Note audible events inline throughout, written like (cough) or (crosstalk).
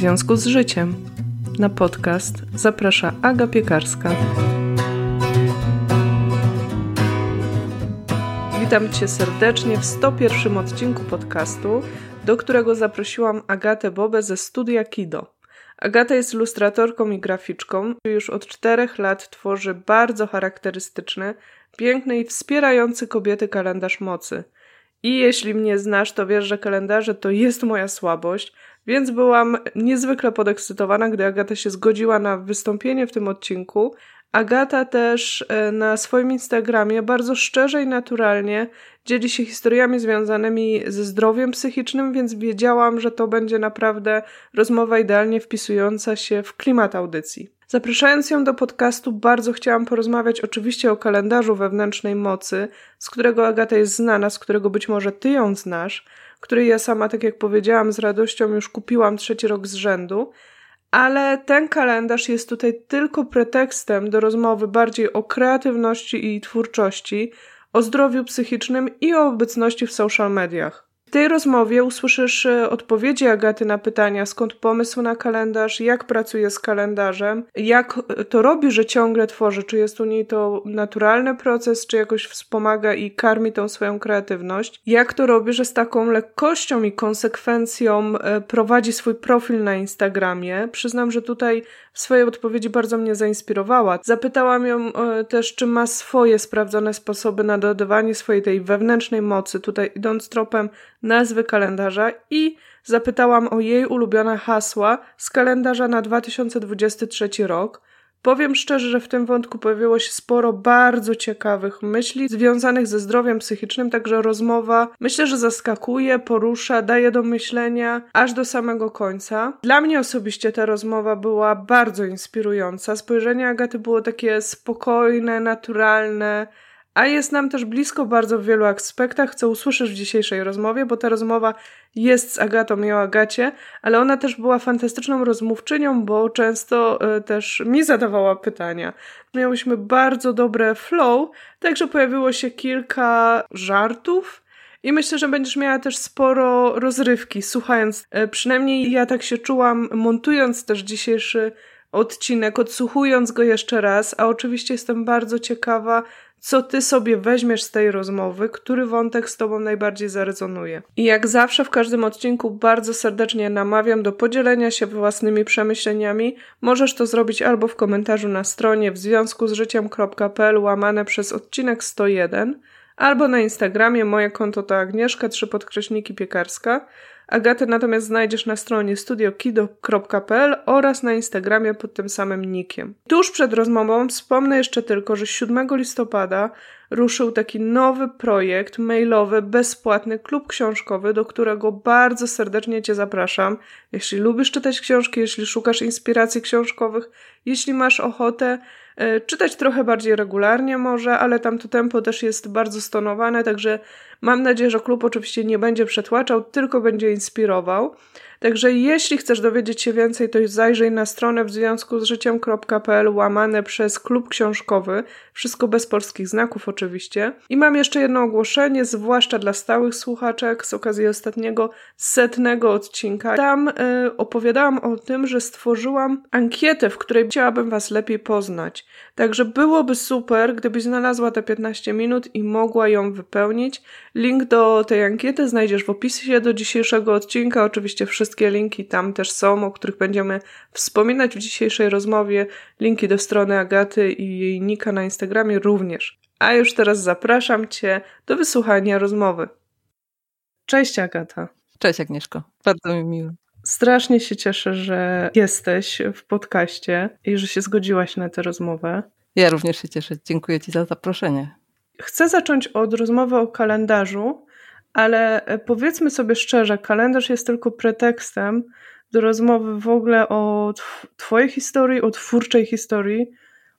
związku z życiem. Na podcast zaprasza Aga Piekarska. Witam Cię serdecznie w 101 odcinku podcastu, do którego zaprosiłam Agatę Bobę ze studia Kido. Agata jest ilustratorką i graficzką. Już od czterech lat tworzy bardzo charakterystyczny, piękny i wspierający kobiety kalendarz mocy. I jeśli mnie znasz, to wiesz, że kalendarze to jest moja słabość, więc byłam niezwykle podekscytowana, gdy Agata się zgodziła na wystąpienie w tym odcinku. Agata też e, na swoim Instagramie bardzo szczerze i naturalnie dzieli się historiami związanymi ze zdrowiem psychicznym, więc wiedziałam, że to będzie naprawdę rozmowa idealnie wpisująca się w klimat audycji. Zapraszając ją do podcastu, bardzo chciałam porozmawiać oczywiście o kalendarzu wewnętrznej mocy, z którego Agata jest znana, z którego być może ty ją znasz, który ja sama, tak jak powiedziałam, z radością już kupiłam trzeci rok z rzędu. Ale ten kalendarz jest tutaj tylko pretekstem do rozmowy bardziej o kreatywności i twórczości, o zdrowiu psychicznym i o obecności w social mediach. W tej rozmowie usłyszysz e, odpowiedzi Agaty na pytania, skąd pomysł na kalendarz, jak pracuje z kalendarzem, jak to robi, że ciągle tworzy, czy jest u niej to naturalny proces, czy jakoś wspomaga i karmi tą swoją kreatywność, jak to robi, że z taką lekkością i konsekwencją e, prowadzi swój profil na Instagramie. Przyznam, że tutaj swojej odpowiedzi bardzo mnie zainspirowała. Zapytałam ją e, też, czy ma swoje sprawdzone sposoby na dodawanie swojej tej wewnętrznej mocy, tutaj idąc tropem nazwy kalendarza i zapytałam o jej ulubione hasła z kalendarza na 2023 rok. Powiem szczerze, że w tym wątku pojawiło się sporo bardzo ciekawych myśli związanych ze zdrowiem psychicznym, także rozmowa myślę, że zaskakuje, porusza, daje do myślenia aż do samego końca. Dla mnie osobiście ta rozmowa była bardzo inspirująca. Spojrzenie Agaty było takie spokojne, naturalne, a jest nam też blisko bardzo w wielu aspektach, co usłyszysz w dzisiejszej rozmowie, bo ta rozmowa jest z Agatą i o Agacie, ale ona też była fantastyczną rozmówczynią, bo często y, też mi zadawała pytania. Miałyśmy bardzo dobre flow, także pojawiło się kilka żartów. I myślę, że będziesz miała też sporo rozrywki, słuchając. Y, przynajmniej ja tak się czułam, montując też dzisiejszy odcinek, odsłuchując go jeszcze raz, a oczywiście jestem bardzo ciekawa, co ty sobie weźmiesz z tej rozmowy, który wątek z tobą najbardziej zarezonuje. I jak zawsze w każdym odcinku bardzo serdecznie namawiam do podzielenia się własnymi przemyśleniami. Możesz to zrobić albo w komentarzu na stronie w związku z życiem.pl łamane przez odcinek 101, albo na Instagramie moje konto to Agnieszka, trzy podkreśniki piekarska, Agatę natomiast znajdziesz na stronie studiokido.pl oraz na Instagramie pod tym samym nickiem. Tuż przed rozmową wspomnę jeszcze tylko, że 7 listopada ruszył taki nowy projekt mailowy, bezpłatny klub książkowy, do którego bardzo serdecznie Cię zapraszam. Jeśli lubisz czytać książki, jeśli szukasz inspiracji książkowych, jeśli masz ochotę e, czytać trochę bardziej regularnie może, ale tam to tempo też jest bardzo stonowane, także mam nadzieję, że klub oczywiście nie będzie przetłaczał, tylko będzie inspirował. Także jeśli chcesz dowiedzieć się więcej, to zajrzyj na stronę w związku z życiem.pl łamane przez klub książkowy. Wszystko bez polskich znaków oczywiście. I mam jeszcze jedno ogłoszenie, zwłaszcza dla stałych słuchaczek z okazji ostatniego setnego odcinka. Tam y, opowiadałam o tym, że stworzyłam ankietę, w której chciałabym Was lepiej poznać. Także byłoby super, gdybyś znalazła te 15 minut i mogła ją wypełnić. Link do tej ankiety znajdziesz w opisie do dzisiejszego odcinka. Oczywiście wszystkie linki tam też są, o których będziemy wspominać w dzisiejszej rozmowie. Linki do strony Agaty i jej nika na Instagramie również. A już teraz zapraszam Cię do wysłuchania rozmowy. Cześć Agata. Cześć Agnieszko, bardzo mi miło. Strasznie się cieszę, że jesteś w podcaście i że się zgodziłaś na tę rozmowę. Ja również się cieszę. Dziękuję Ci za zaproszenie. Chcę zacząć od rozmowy o kalendarzu, ale e, powiedzmy sobie szczerze, kalendarz jest tylko pretekstem do rozmowy w ogóle o Twojej historii, o twórczej historii,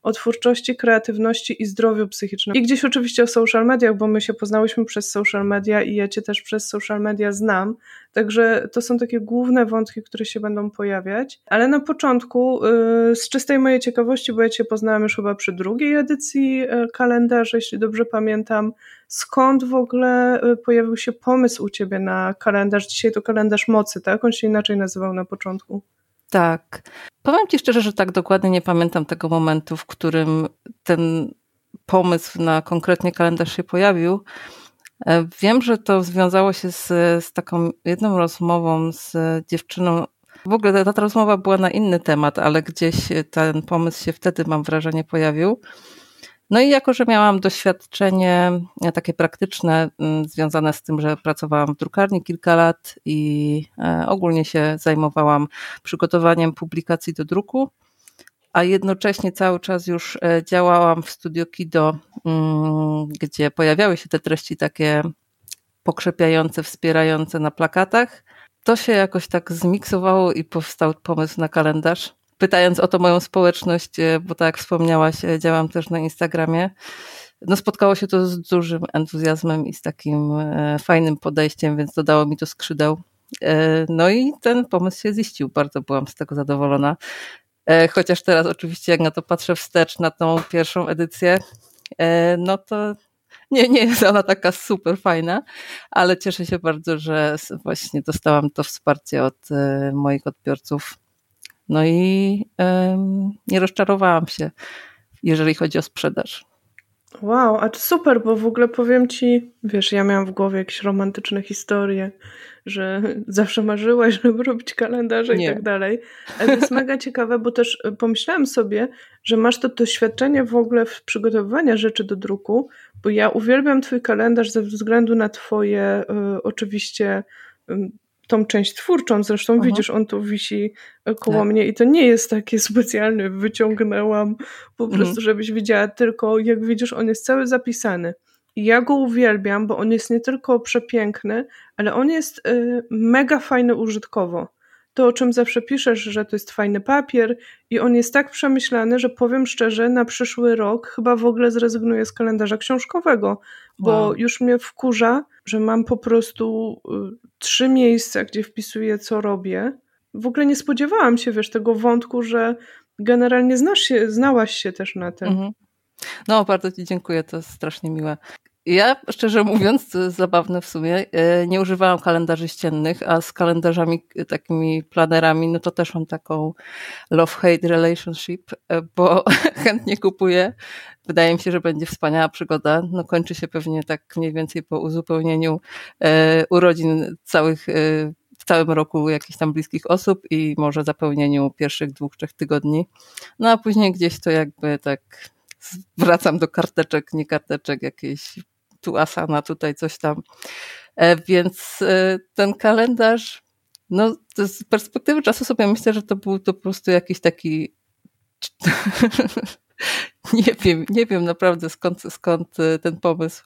o twórczości, kreatywności i zdrowiu psychicznym. I gdzieś oczywiście o social mediach, bo my się poznałyśmy przez social media i ja cię też przez social media znam. Także to są takie główne wątki, które się będą pojawiać. Ale na początku, yy, z czystej mojej ciekawości, bo ja cię poznałam już chyba przy drugiej edycji yy, kalendarza, jeśli dobrze pamiętam, skąd w ogóle yy, pojawił się pomysł u ciebie na kalendarz? Dzisiaj to kalendarz mocy, tak? On się inaczej nazywał na początku. Tak. Powiem Ci szczerze, że tak dokładnie nie pamiętam tego momentu, w którym ten pomysł na konkretnie kalendarz się pojawił. E, wiem, że to związało się z, z taką jedną rozmową z dziewczyną. W ogóle ta, ta rozmowa była na inny temat, ale gdzieś ten pomysł się wtedy, mam wrażenie, pojawił. No i jako, że miałam doświadczenie e, takie praktyczne mm, związane z tym, że pracowałam w drukarni kilka lat i e, ogólnie się zajmowałam przygotowaniem publikacji do druku, a jednocześnie cały czas już e, działałam w Studio Kido, mm, gdzie pojawiały się te treści takie pokrzepiające, wspierające na plakatach. To się jakoś tak zmiksowało i powstał pomysł na kalendarz pytając o to moją społeczność, e, bo tak jak wspomniałaś, e, działam też na Instagramie, no spotkało się to z dużym entuzjazmem i z takim e, fajnym podejściem, więc dodało mi to skrzydeł. No i ten pomysł się ziścił, bardzo byłam z tego zadowolona. Chociaż teraz oczywiście jak na to patrzę wstecz, na tą pierwszą edycję, no to nie, nie jest ona taka super fajna, ale cieszę się bardzo, że właśnie dostałam to wsparcie od moich odbiorców no i nie rozczarowałam się, jeżeli chodzi o sprzedaż. Wow, a to super, bo w ogóle powiem ci, wiesz, ja miałam w głowie jakieś romantyczne historie, że (laughs) zawsze marzyłaś, żeby robić kalendarze Nie. i tak dalej. Ale to jest (laughs) mega ciekawe, bo też e, pomyślałam sobie, że masz to doświadczenie w ogóle w przygotowywaniu rzeczy do druku, bo ja uwielbiam twój kalendarz ze względu na twoje y, oczywiście y, tą część twórczą, zresztą Aha. widzisz, on tu wisi koło tak. mnie i to nie jest takie specjalne, wyciągnęłam po mhm. prostu, żebyś widziała, tylko jak widzisz, on jest cały zapisany. I ja go uwielbiam, bo on jest nie tylko przepiękny, ale on jest y, mega fajny użytkowo. To, o czym zawsze piszesz, że to jest fajny papier i on jest tak przemyślany, że powiem szczerze, na przyszły rok chyba w ogóle zrezygnuję z kalendarza książkowego, bo wow. już mnie wkurza, że mam po prostu y, trzy miejsca, gdzie wpisuję, co robię. W ogóle nie spodziewałam się, wiesz, tego wątku, że generalnie znasz się, znałaś się też na tym. Mhm. No, bardzo Ci dziękuję, to jest strasznie miłe. Ja, szczerze mówiąc, to jest zabawne w sumie, e, nie używałam kalendarzy ściennych, a z kalendarzami, e, takimi planerami, no to też mam taką love-hate relationship, e, bo (laughs) chętnie kupuję. Wydaje mi się, że będzie wspaniała przygoda. No kończy się pewnie tak mniej więcej po uzupełnieniu urodzin całych w całym roku jakichś tam bliskich osób i może zapełnieniu pierwszych dwóch, trzech tygodni. No a później gdzieś to jakby tak wracam do karteczek, nie karteczek, jakiejś tu asana, tutaj coś tam. E, więc e, ten kalendarz, no z perspektywy czasu sobie myślę, że to był to po prostu jakiś taki (laughs) nie wiem, nie wiem naprawdę skąd, skąd e, ten pomysł,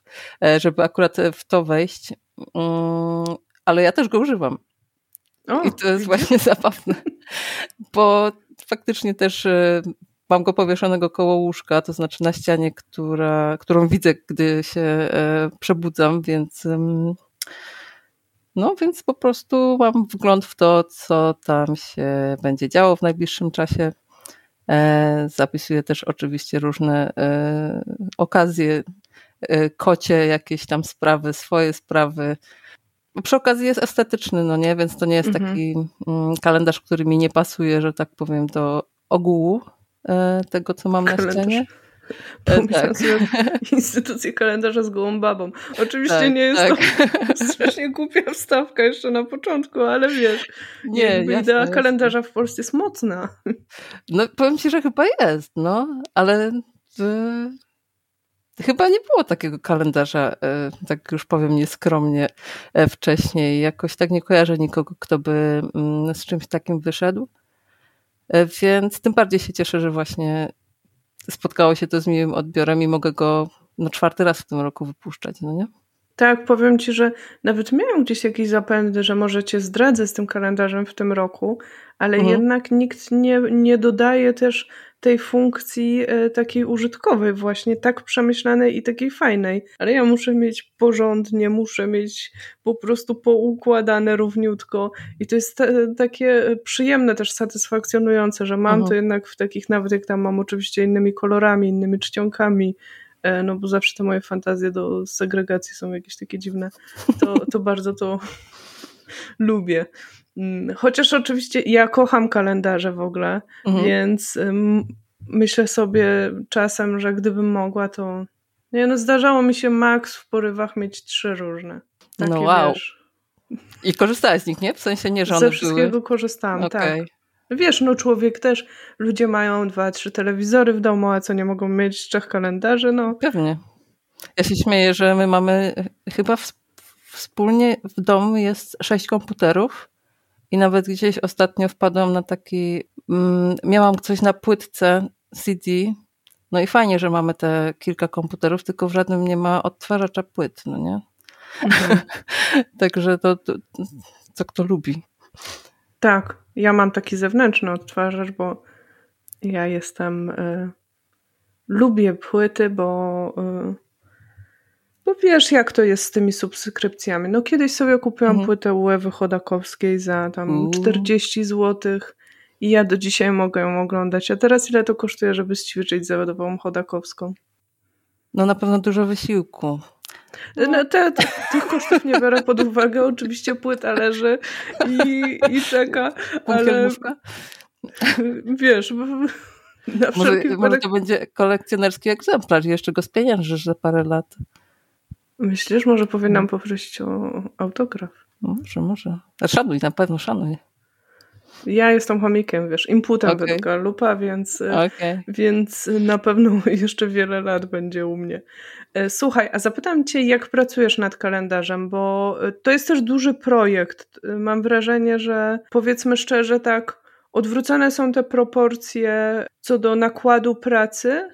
żeby akurat w to wejść, mm, ale ja też go używam. O, I to jest właśnie (laughs) zabawne, bo faktycznie też mam go powieszonego koło łóżka, to znaczy na ścianie, która, którą widzę, gdy się e, przebudzam, więc no więc po prostu mam wgląd w to, co tam się będzie działo w najbliższym czasie. E, zapisuję też oczywiście różne e, okazje, kocie, jakieś tam sprawy, swoje sprawy. Przy okazji jest estetyczny, no nie, więc to nie jest mhm. taki mm, kalendarz, który mi nie pasuje, że tak powiem, do ogółu tego, co mam Kalendarz. na ścianie. (laughs) Pomyślałam tak. sobie instytucję kalendarza z gołą babą. Oczywiście tak, nie jest tak. to (laughs) strasznie głupia wstawka jeszcze na początku, ale wiesz, nie, jasne, idea jasne. kalendarza w Polsce jest mocna. No powiem ci, że chyba jest, no, ale y, chyba nie było takiego kalendarza, y, tak już powiem nieskromnie, y, wcześniej. Jakoś tak nie kojarzę nikogo, kto by mm, z czymś takim wyszedł. E, więc tym bardziej się cieszę, że właśnie spotkało się to z miłym odbiorem i mogę go no, czwarty raz w tym roku wypuszczać, no nie? Tak, powiem Ci, że nawet miałem gdzieś jakieś zapędy, że może Cię zdradzę z tym kalendarzem w tym roku, ale mhm. jednak nikt nie, nie dodaje też tej funkcji e, takiej użytkowej właśnie, tak przemyślanej i takiej fajnej. Ale ja muszę mieć porządnie, muszę mieć po prostu poukładane równiutko i to jest takie przyjemne też, satysfakcjonujące, że mam mhm. to jednak w takich, nawet jak tam mam oczywiście innymi kolorami, innymi czcionkami, e, no bo zawsze te moje fantazje do segregacji są jakieś takie dziwne, to, to bardzo to (laughs) lubię. Mm, chociaż oczywiście ja kocham kalendarze w ogóle, mhm. więc myślę sobie czasem, że gdybym mogła, to nie no, zdarzało mi się maks w porywach mieć trzy różne. Takie, no wow. Wiesz, I korzystałeś z nich, nie? W sensie nie, że Ze wszystkiego były... korzystałam, okay. tak. Wiesz, no człowiek też, ludzie mają dwa, trzy telewizory w domu, a co nie mogą mieć trzech kalendarzy, no. Pewnie. Ja się śmieję, że my mamy chyba wspólnie w domu jest sześć komputerów i nawet gdzieś ostatnio wpadłam na taki, mm, miałam coś na płytce CD, no i fajnie, że mamy te kilka komputerów, tylko w żadnym nie ma odtwarzacza płyt, no nie? Mhm. (laughs) Także to, to, co kto lubi. Tak, ja mam taki zewnętrzny odtwarzacz, bo ja jestem. Y, lubię płyty, bo. Y, bo wiesz, jak to jest z tymi subskrypcjami. No kiedyś sobie kupiłam mhm. płytę u Ewy Chodakowskiej za tam 40 zł i ja do dzisiaj mogę ją oglądać. A teraz ile to kosztuje, żeby ćwiczyć zawodową Chodakowską? No na pewno dużo wysiłku. No, te, te, tych kosztów nie biorę pod uwagę. Oczywiście płyta leży i, i czeka, ale wiesz, może, może to będzie kolekcjonerski egzemplarz jeszcze go spieniężysz za parę lat. Myślisz, może powinnam no. poprosić o autograf? Może, może. Szanuj, na pewno szanuj. Ja jestem chomikiem, wiesz, imputem okay. według Lupa, więc, okay. więc na pewno (laughs) jeszcze wiele lat będzie u mnie. E, słuchaj, a zapytam Cię, jak pracujesz nad kalendarzem, bo e, to jest też duży projekt. E, mam wrażenie, że powiedzmy szczerze, tak, odwrócone są te proporcje co do nakładu pracy,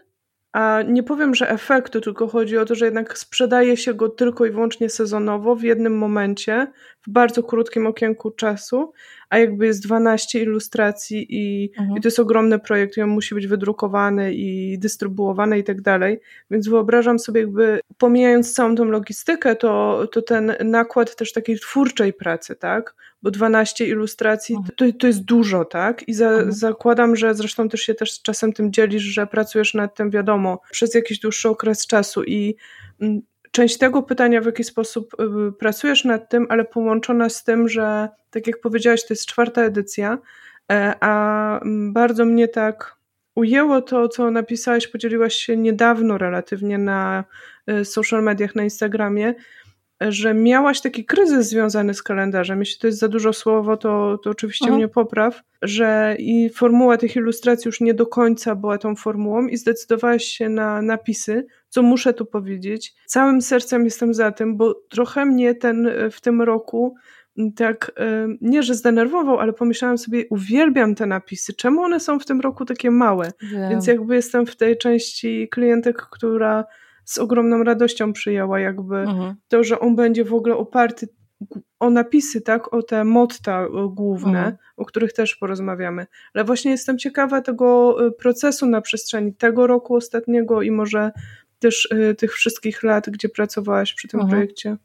a nie powiem, że efektu, tylko chodzi o to, że jednak sprzedaje się go tylko i wyłącznie sezonowo, w jednym momencie, w bardzo krótkim okienku czasu, a jakby jest 12 ilustracji i, mhm. i to jest ogromny projekt, i on musi być wydrukowany i dystrybuowany i tak dalej. Więc wyobrażam sobie, jakby pomijając całą tą logistykę, to, to ten nakład też takiej twórczej pracy, tak? Bo 12 ilustracji mhm. to, to jest dużo, tak? I za, mhm. zakładam, że zresztą też się też czasem tym dzielisz, że pracujesz nad tym, wiadomo, przez jakiś dłuższy okres czasu i mm, część tego pytania, w jaki sposób y, pracujesz nad tym, ale połączona z tym, że tak jak powiedziałaś, to jest czwarta edycja, e, a mm, bardzo mnie tak ujęło to, co napisałaś, podzieliłaś się niedawno relatywnie na y, social mediach, na Instagramie, że miałaś taki kryzys związany z kalendarzem. Jeśli to jest za dużo słowo, to, to oczywiście Aha. mnie popraw, że i formuła tych ilustracji już nie do końca była tą formułą i zdecydowałaś się na napisy, co muszę tu powiedzieć. Całym sercem jestem za tym, bo trochę mnie ten w tym roku tak, nie że zdenerwował, ale pomyślałam sobie, uwielbiam te napisy, czemu one są w tym roku takie małe? Więc jakby jestem w tej części klientek, która z ogromną radością przyjęła jakby mhm. to, że on będzie w ogóle oparty o napisy, tak, o te motta główne, mhm. o których też porozmawiamy. Ale właśnie jestem ciekawa tego y, procesu na przestrzeni tego roku ostatniego i może też y, tych wszystkich lat, gdzie pracowałaś przy tym mhm. projekcie.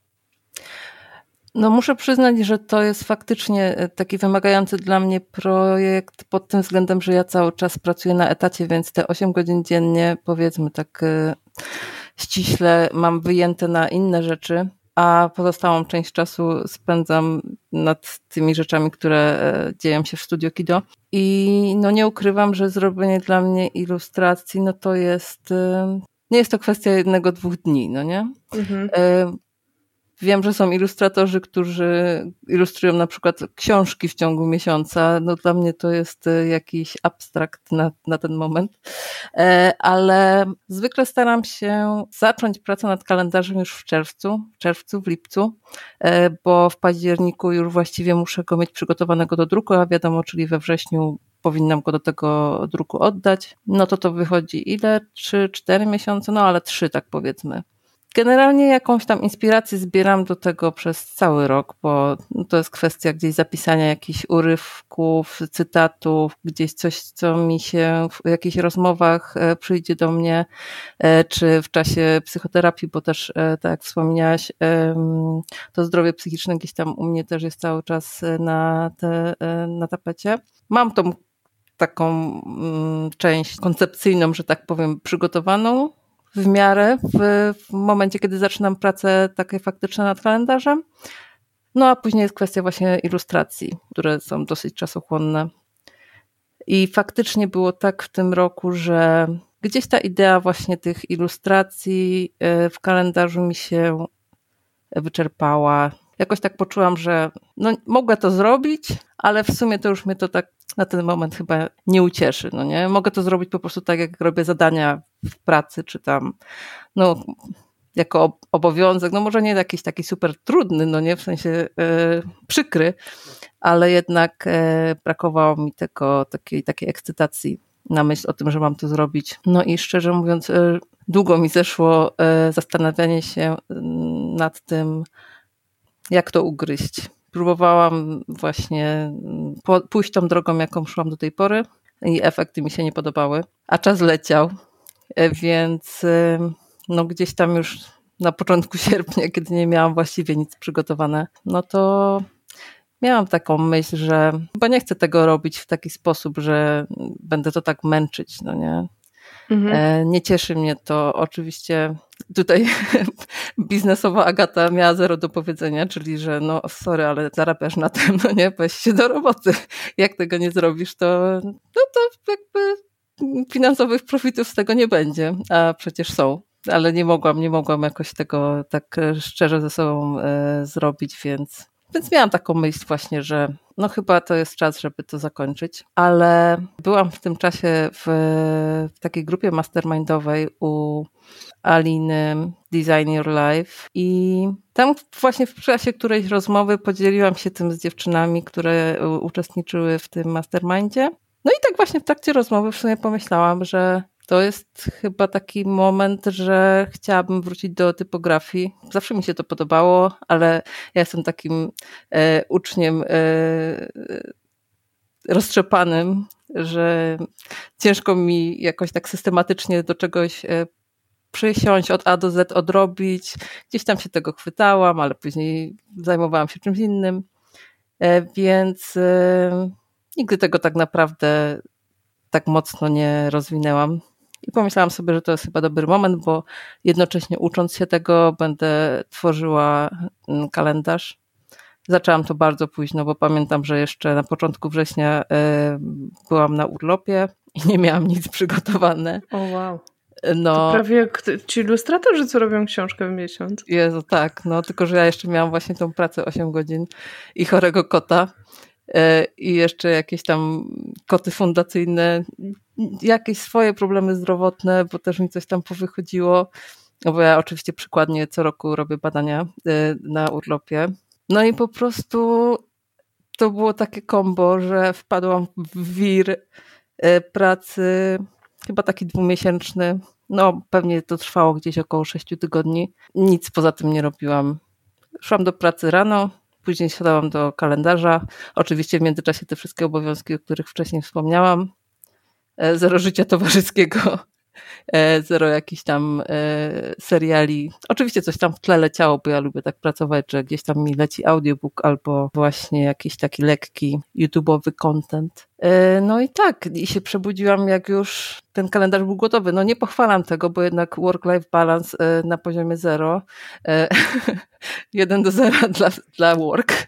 No muszę przyznać, że to jest faktycznie taki wymagający dla mnie projekt pod tym względem, że ja cały czas pracuję na etacie, więc te 8 godzin dziennie, powiedzmy tak ściśle mam wyjęte na inne rzeczy, a pozostałą część czasu spędzam nad tymi rzeczami, które e, dzieją się w Studio Kido. I no nie ukrywam, że zrobienie dla mnie ilustracji, no to jest, e, nie jest to kwestia jednego, dwóch dni, no nie? Mhm. Wiem, że są ilustratorzy, którzy ilustrują na przykład książki w ciągu miesiąca. No dla mnie to jest e, jakiś abstrakt na, na ten moment. E, ale zwykle staram się zacząć pracę nad kalendarzem już w czerwcu, w czerwcu, w lipcu, e, bo w październiku już właściwie muszę go mieć przygotowanego do druku, a wiadomo, czyli we wrześniu powinnam go do tego druku oddać. No to to wychodzi ile? Trzy, cztery miesiące? No ale trzy tak powiedzmy. Generalnie jakąś tam inspirację zbieram do tego przez cały rok, bo to jest kwestia gdzieś zapisania jakichś urywków, cytatów, gdzieś coś, co mi się w jakichś rozmowach e, przyjdzie do mnie, e, czy w czasie psychoterapii, bo też, e, tak jak wspomniałaś, to zdrowie psychiczne gdzieś tam u mnie też jest cały czas na, te, na tapecie. Mam tą taką mm, część koncepcyjną, że tak powiem, przygotowaną w miarę w, w momencie, kiedy zaczynam pracę takie faktyczne nad kalendarzem. No a później jest kwestia właśnie ilustracji, które są dosyć czasochłonne. I faktycznie było tak w tym roku, że gdzieś ta idea właśnie tych ilustracji e, w kalendarzu mi się wyczerpała. Jakoś tak poczułam, że no, mogę to zrobić, ale w sumie to już mnie to tak na ten moment chyba nie ucieszy. No nie? Mogę to zrobić po prostu tak, jak robię zadania w pracy, czy tam no, jako obowiązek, no może nie jakiś taki super trudny, no nie, w sensie e, przykry, ale jednak e, brakowało mi tego, takiej, takiej ekscytacji na myśl o tym, że mam to zrobić. No i szczerze mówiąc, e, długo mi zeszło zastanawianie się mm, nad tym, jak to ugryźć. Próbowałam właśnie mm, pójść tą drogą, jaką szłam do tej pory i efekty mi się nie podobały, a czas leciał, e, więc no gdzieś tam już na początku (laughs) sierpnia, kiedy nie miałam właściwie nic przygotowane, no to miałam taką myśl, że chyba nie chcę tego robić w taki sposób, że będę to tak męczyć, no nie? Mhm. E, nie cieszy mnie to. Oczywiście tutaj (laughs) biznesowa Agata miała zero do powiedzenia, czyli że no sorry, ale zarabiasz na tym, no nie, weź się do roboty. Jak tego nie zrobisz, to, no to jakby finansowych profitów z tego nie będzie, a przecież są. Ale nie mogłam, nie mogłam jakoś tego tak szczerze ze sobą e, zrobić, więc więc miałam taką myśl właśnie, że no chyba to jest czas, żeby to zakończyć. Ale byłam w tym czasie w, w takiej grupie mastermindowej u Aliny Design Your Life i tam właśnie w czasie którejś rozmowy podzieliłam się tym z dziewczynami, które uczestniczyły w tym mastermindzie. No i tak właśnie w trakcie rozmowy w sumie pomyślałam, że to jest chyba taki moment, że chciałabym wrócić do typografii. Zawsze mi się to podobało, ale ja jestem takim e, uczniem e, roztrzepanym, że ciężko mi jakoś tak systematycznie do czegoś e, przysiąść, od A do Z odrobić. Gdzieś tam się tego chwytałam, ale później zajmowałam się czymś innym. E, więc e, nigdy tego tak naprawdę tak mocno nie rozwinęłam. I pomyślałam sobie, że to jest chyba dobry moment, bo jednocześnie ucząc się tego, będę tworzyła mm, kalendarz. Zaczęłam to bardzo późno, bo pamiętam, że jeszcze na początku września e, byłam na urlopie i nie miałam nic przygotowane. O oh, wow. No, to prawie jak ci ilustratorzy, co robią książkę w miesiąc. Jezu, tak, no tylko, że ja jeszcze miałam właśnie tą pracę 8 godzin i chorego kota i jeszcze jakieś tam koty fundacyjne jakieś swoje problemy zdrowotne, bo też mi coś tam powychodziło. No bo ja oczywiście przykładnie co roku robię badania y, na urlopie. No i po prostu to było takie kombo, że wpadłam w wir y, pracy, chyba taki dwumiesięczny. No, pewnie to trwało gdzieś około sześciu tygodni. Nic poza tym nie robiłam. Szłam do pracy rano, później siadałam do kalendarza. Oczywiście w międzyczasie te wszystkie obowiązki, o których wcześniej wspomniałam. E, zero życia towarzyskiego, zero jakichś tam e, seriali. Oczywiście coś tam w tle leciało, bo ja lubię tak pracować, że gdzieś tam mi leci audiobook albo właśnie jakiś taki lekki YouTube'owy content. No i tak, i się przebudziłam, jak już ten kalendarz był gotowy. No nie pochwalam tego, bo jednak work-life balance na poziomie zero. (laughs) Jeden do zera dla, dla work.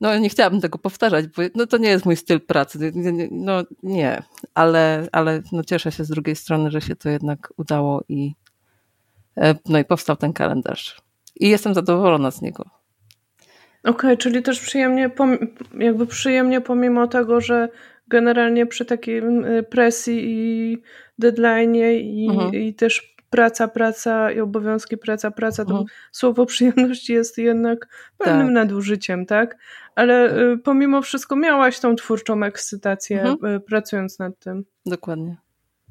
No nie chciałabym tego powtarzać, bo no, to nie jest mój styl pracy. No nie, ale, ale no, cieszę się z drugiej strony, że się to jednak udało i e, no i powstał ten kalendarz. I jestem zadowolona z niego. Okej, okay, czyli też przyjemnie, jakby przyjemnie pomimo tego, że generalnie przy takiej presji i deadline i, mhm. i też praca, praca i obowiązki, praca, praca, to mhm. słowo przyjemność jest jednak pewnym tak. nadużyciem, tak? Ale tak. Y, pomimo wszystko miałaś tą twórczą ekscytację mhm. Y, pracując nad tym. Dokładnie.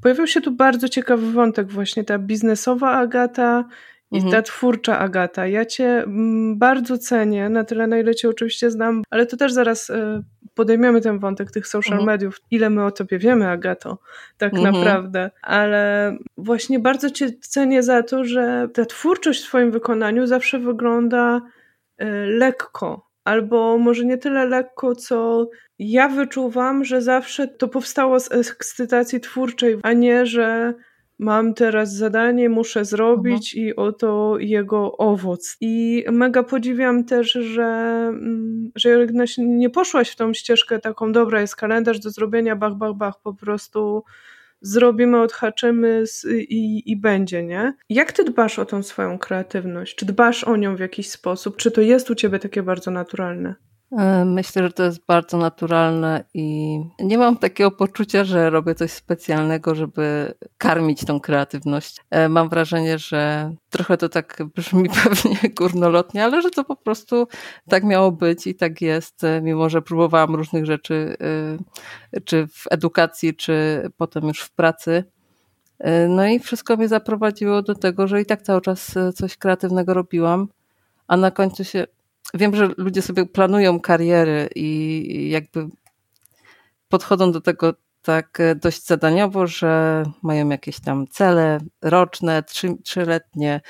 Pojawił się tu bardzo ciekawy wątek, właśnie ta biznesowa Agata i mhm. ta twórcza Agata. Ja cię mm, bardzo cenię, na tyle na ile cię oczywiście znam, ale to też zaraz y, podejmiemy ten wątek tych social mhm. mediów. Ile my o tobie wiemy, Agato, tak mhm. naprawdę. Ale właśnie bardzo cię cenię za to, że ta twórczość w twoim wykonaniu zawsze wygląda y, lekko. Albo może nie tyle lekko, co ja wyczuwam, że zawsze to powstało z ekscytacji twórczej, a nie, że mam teraz zadanie, muszę zrobić i oto jego owoc. I mega podziwiam też, że, mm, że nie poszłaś w tą ścieżkę taką, dobra, jest kalendarz do zrobienia, bach, bach, bach, po prostu zrobimy, odhaczymy i, i będzie, nie? Jak ty dbasz o tą swoją kreatywność? Czy dbasz o nią w jakiś sposób? Czy to jest u ciebie takie bardzo naturalne? E, myślę, że to jest bardzo naturalne i nie mam takiego poczucia, że robię coś specjalnego, żeby karmić tą kreatywność. E, mam wrażenie, że trochę to tak brzmi (laughs) pewnie górnolotnie, ale że to po prostu tak miało być i tak jest, e, mimo że próbowałam różnych rzeczy, czy w edukacji, czy potem już w pracy. No i wszystko mnie zaprowadziło do tego, że i tak cały czas coś kreatywnego robiłam, a na końcu się wiem, że ludzie sobie planują kariery i jakby podchodzą do tego tak dość zadaniowo, że mają jakieś tam cele roczne, trzy, trzyletnie,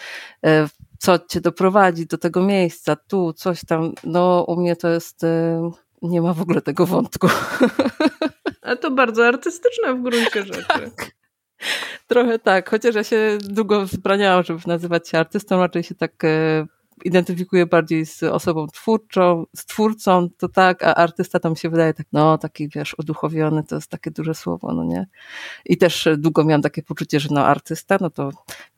e, co cię doprowadzi do tego miejsca, tu coś tam. No, u mnie to jest, e, nie ma w ogóle tego wątku. A to bardzo artystyczne w gruncie rzeczy. (laughs) Tak. Trochę tak, chociaż ja się długo wzbraniałam, żeby nazywać się artystą, raczej się tak e, identyfikuję bardziej z osobą twórczą, z twórcą, to tak, a artysta tam się wydaje tak, no taki wiesz, uduchowiony, to jest takie duże słowo, no nie? I też długo miałam takie poczucie, że no artysta, no to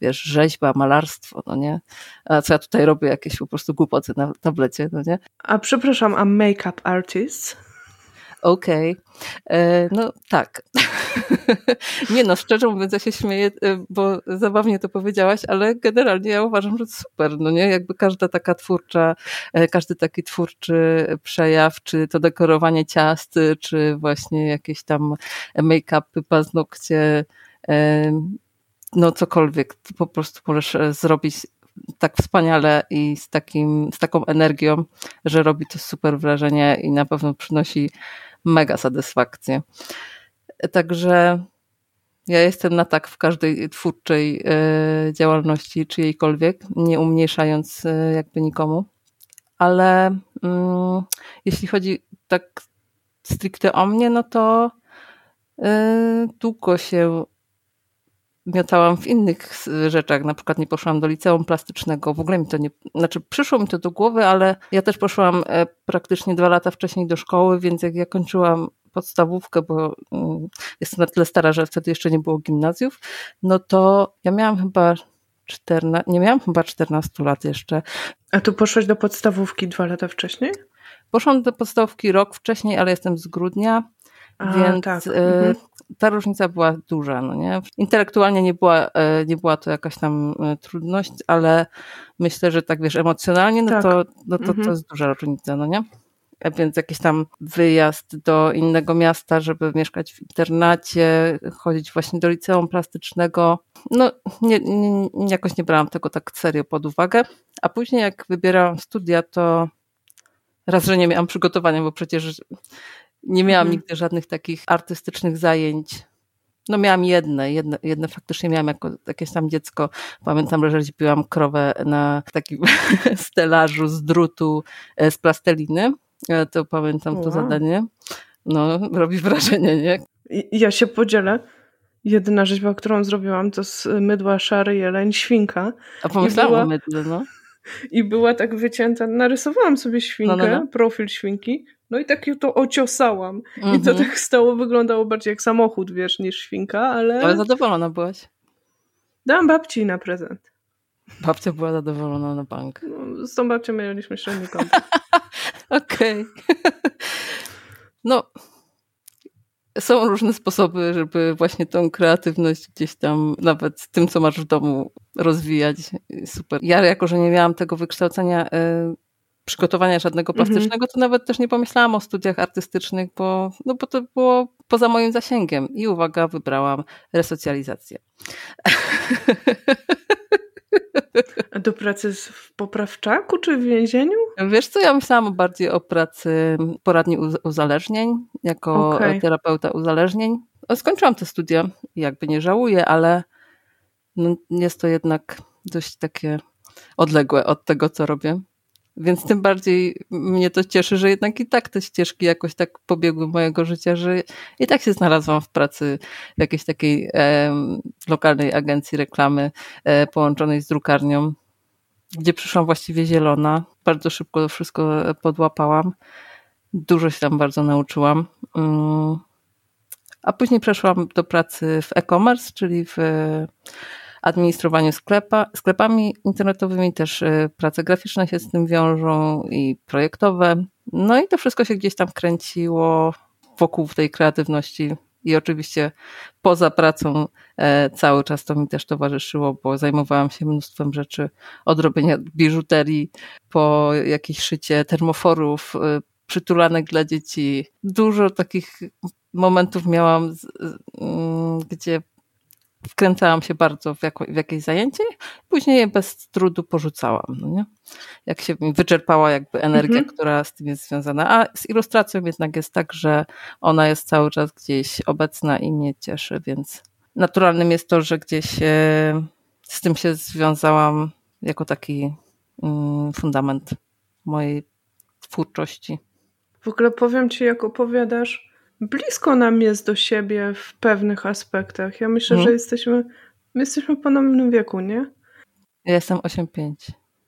wiesz, rzeźba, malarstwo, no nie? A co ja tutaj robię, jakieś po prostu głupoty na tablecie, no nie? A przepraszam, a make-up artist? Okej, okay. E, no tak. (laughs) nie no, szczerze mówiąc, ja się śmieję, e, bo zabawnie to powiedziałaś, ale generalnie ja uważam, że super, no nie? Jakby każda taka twórcza, e, każdy taki twórczy przejaw, czy to dekorowanie ciast, czy właśnie jakieś tam make-upy, paznokcie, no cokolwiek, po prostu możesz zrobić tak wspaniale i z, takim, z taką energią, że robi to super wrażenie i na pewno przynosi mega satysfakcję. Także ja jestem na tak w każdej twórczej e, działalności czyjejkolwiek, nie umniejszając e, jakby nikomu. Ale mm, jeśli chodzi tak stricte o mnie, no to e, długo się miotałam w innych rzeczach, na przykład nie poszłam do liceum plastycznego, w ogóle mi to nie, znaczy przyszło mi to do głowy, ale ja też poszłam praktycznie dwa lata wcześniej do szkoły, więc jak ja kończyłam podstawówkę, bo mm, jestem na tyle stara, że wtedy jeszcze nie było gimnazjów, no to ja miałam chyba 14, nie miałam chyba 14 lat jeszcze. A tu poszłaś do podstawówki dwa lata wcześniej? Poszłam do podstawówki rok wcześniej, ale jestem z grudnia, A, więc tak. E, mhm. ta różnica była duża, no nie? Intelektualnie nie była, e, nie była to jakaś tam e, trudność, ale myślę, że tak wiesz, emocjonalnie, no tak. to, no to, mhm. to jest duża różnica, no nie? Więc jakiś tam wyjazd do innego miasta, żeby mieszkać w internacie, chodzić właśnie do liceum plastycznego. No, nie, nie, jakoś nie brałam tego tak serio pod uwagę. A później, jak wybierałam studia, to raz, że nie miałam przygotowania, bo przecież nie miałam mhm. nigdy żadnych takich artystycznych zajęć. No miałam jedne, jedne, jedne faktycznie miałam jako jakieś tam dziecko. Pamiętam, że rzeźbiłam krowę na takim (laughs) stelażu z drutu e, z plasteliny to pamiętam wow. to zadanie. No, robi wrażenie, nie? Ja się podzielę. Jedyna rzeźba, którą zrobiłam, to z mydła szary jeleń, świnka. A pomyślałam była, o mydle, no. (laughs) I była tak wycięta, narysowałam sobie świnkę, no, no, no. profil świnki, no i tak to ociosałam. I to mhm. tak stało, wyglądało bardziej jak samochód, wiesz, niż świnka, ale... Ale zadowolona byłaś? Dałam babci na prezent. Babcia była zadowolona na bank. No, z tą babcią mieliśmy średni kontakt. (laughs) Okej. Okay. No, są różne sposoby, żeby właśnie tą kreatywność gdzieś tam, nawet tym, co masz w domu, rozwijać. Super. Ja, jako że nie miałam tego wykształcenia, y, przygotowania żadnego mhm. plastycznego, to nawet też nie pomyślałam o studiach artystycznych, bo, no bo to było poza moim zasięgiem. I uwaga, wybrałam resocjalizację. (laughs) A (laughs) do pracy w poprawczaku czy w więzieniu? Wiesz co, ja myślałam bardziej o pracy poradni uzależnień, jako okay. terapeuta uzależnień. Skończyłam te studia jakby nie żałuję, ale no jest to jednak dość takie odległe od tego, co robię. Więc tym bardziej mnie to cieszy, że jednak i tak te ścieżki jakoś tak pobiegły mojego życia, że i tak się znalazłam w pracy w jakiejś takiej e, lokalnej agencji reklamy e, połączonej z drukarnią, gdzie przyszłam właściwie zielona. Bardzo szybko to wszystko podłapałam. Dużo się tam bardzo nauczyłam. Mm. A później przeszłam do pracy w e-commerce, czyli w administrowaniu sklepa, sklepami internetowymi, też y, prace graficzne się z tym wiążą i projektowe. No i to wszystko się gdzieś tam kręciło wokół tej kreatywności i oczywiście poza pracą e, cały czas to mi też towarzyszyło, bo zajmowałam się mnóstwem rzeczy, od robienia biżuterii po jakieś szycie termoforów, y, przytulanek dla dzieci. Dużo takich momentów miałam, mm, gdzie wkręcałam się bardzo w, jako, w jakieś zajęcie, później je bez trudu porzucałam. No nie? Jak się wyczerpała jakby energia, mhm. która z tym jest związana. A z ilustracją jednak jest tak, że ona jest cały czas gdzieś obecna i mnie cieszy, więc naturalnym jest to, że gdzieś e, z tym się związałam jako taki mm, fundament mojej twórczości. W ogóle powiem ci, jak opowiadasz, blisko nam jest do siebie w pewnych aspektach. Ja myślę, hmm. że jesteśmy, my jesteśmy w podobnym wieku, nie? Ja jestem 8,5.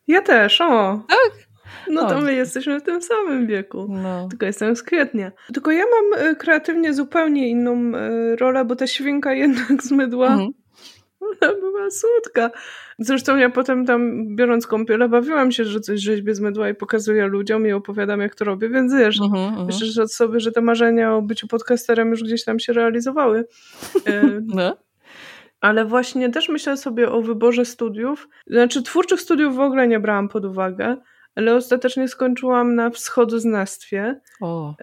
Ja też, o. Tak? No to my jesteśmy w tym samym wieku. No. Tylko jestem z kwietnia. Tylko ja mam e, kreatywnie zupełnie inną e, rolę, bo ta świnka jednak zmydła. Mhm. (laughs) Ona była słodka. Zresztą ja potem tam, biorąc kąpiele, bawiłam się, że coś rzeźbie z mydła i pokazuję ludziom i opowiadam, jak to robię, więc wiesz, uh -huh, uh -huh. myślę że sobie, że te marzenia o byciu podcasterem już gdzieś tam się realizowały. E, (laughs) no. Ale właśnie też myślę sobie o wyborze studiów. Znaczy, twórczych studiów w ogóle nie brałam pod uwagę, ale ostatecznie skończyłam na wschodoznawstwie. O.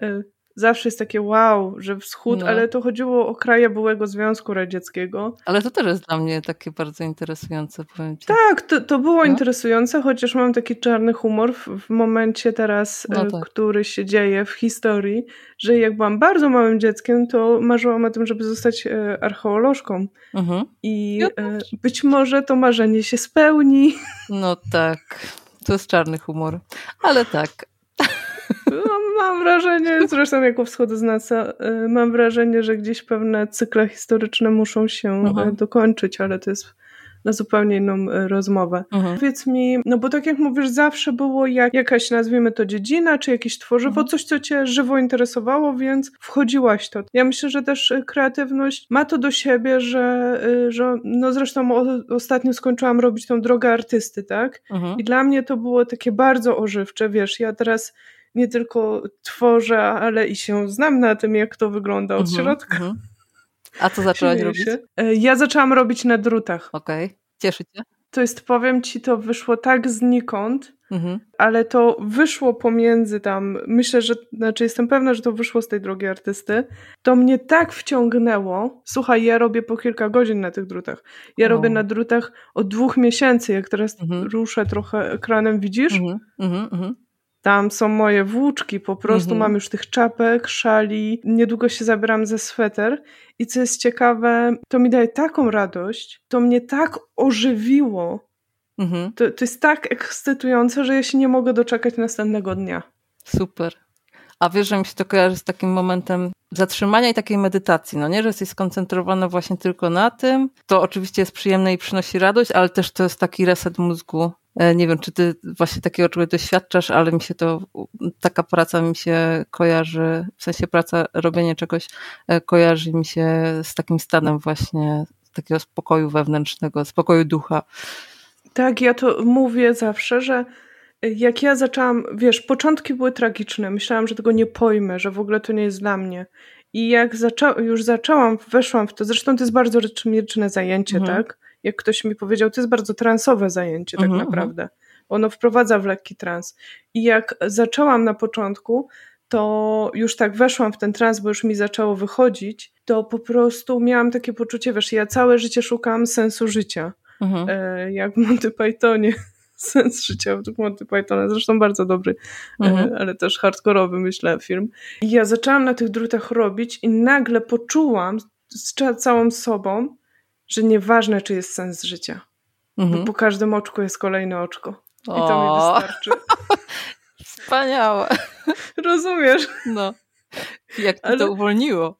Zawsze jest takie wow, że wschód, no. ale to chodziło o kraje byłego Związku Radzieckiego. Ale to też jest dla mnie takie bardzo interesujące, powiem ci. Tak, to, to było no. interesujące, chociaż mam taki czarny humor w, w momencie teraz, no e, tak. który się dzieje w historii, że jak byłam bardzo małym dzieckiem, to marzyłam o tym, żeby zostać e, archeolożką. Mhm. I e, być może to marzenie się spełni. No tak. To jest czarny humor. Ale tak, mam wrażenie, zresztą jako wschodoznawca, y, mam wrażenie, że gdzieś pewne cykle historyczne muszą się Aha. Y, dokończyć, ale to jest na zupełnie inną y, rozmowę. Mhm. Powiedz mi, no bo tak jak mówisz, zawsze było jak, jakaś, nazwijmy to dziedzina, czy jakieś tworzywo, mhm. coś, co cię żywo interesowało, więc wchodziłaś to. Ja myślę, że też kreatywność ma to do siebie, że, że no zresztą ostatnio skończyłam robić tą drogę artysty, tak? Mhm. I dla mnie to było takie bardzo ożywcze, wiesz, ja teraz nie tylko tworzę, ale i się znam na tym, jak to wygląda od mhm, środka. Mhm. A co zaczęłaś robić? E, ja zaczęłam robić na drutach. Okej, okay. cieszy cię? To jest, powiem ci, to wyszło tak znikąd, mhm. ale to wyszło pomiędzy tam, myślę, że, znaczy jestem pewna, że to wyszło z tej drogi artysty, to mnie tak wciągnęło. Słuchaj, ja robię po kilka godzin na tych drutach. Ja o. robię na drutach od dwóch miesięcy, jak teraz mhm. ruszę trochę ekranem, widzisz? Mhm. Tam są moje włóczki, po prostu mhm. mam już tych czapek, szali. Niedługo się zabieram ze sweter. I co jest ciekawe, to mi daje taką radość, to mnie tak ożywiło. Mhm. To, to jest tak ekscytujące, że ja się nie mogę doczekać następnego dnia. Super. A wiesz, że mi się to kojarzy z takim momentem zatrzymania i takiej medytacji, no nie, że jesteś skoncentrowana właśnie tylko na tym. To oczywiście jest przyjemne i przynosi radość, ale też to jest taki reset mózgu, E, nie wiem, czy ty właśnie takiego czegoś doświadczasz, ale mi się to, taka praca mi się kojarzy, w sensie praca, robienie czegoś e, kojarzy mi się z takim stanem właśnie takiego spokoju wewnętrznego, spokoju ducha. Tak, ja to mówię zawsze, że jak ja zaczęłam, wiesz, początki były tragiczne. Myślałam, że tego nie pojmę, że w ogóle to nie jest dla mnie. I jak już zaczęłam, weszłam w to, zresztą to jest bardzo rytmiczne zajęcie, mhm. tak? jak ktoś mi powiedział, to jest bardzo transowe zajęcie tak mhm, mhm. naprawdę. Ono wprowadza w lekki trans. I jak zaczęłam na początku, to już tak weszłam w ten trans, bo już mi zaczęło wychodzić, to po prostu miałam takie poczucie, wiesz, ja całe życie szukałam sensu życia. Mhm. E, jak w Monty Pythonie. Sens życia w Monty Pythona, zresztą bardzo dobry, e, mhm. ale też hardkorowy, myślę, film. I ja zaczęłam na tych drutach robić i nagle poczułam z całą sobą, że nieważne, czy jest sens życia. Mhm. Bo po każdym oczku jest kolejne oczko. I to mi wystarczy. (laughs) Wspaniałe. Rozumiesz? No. Jak Ale... to uwolniło?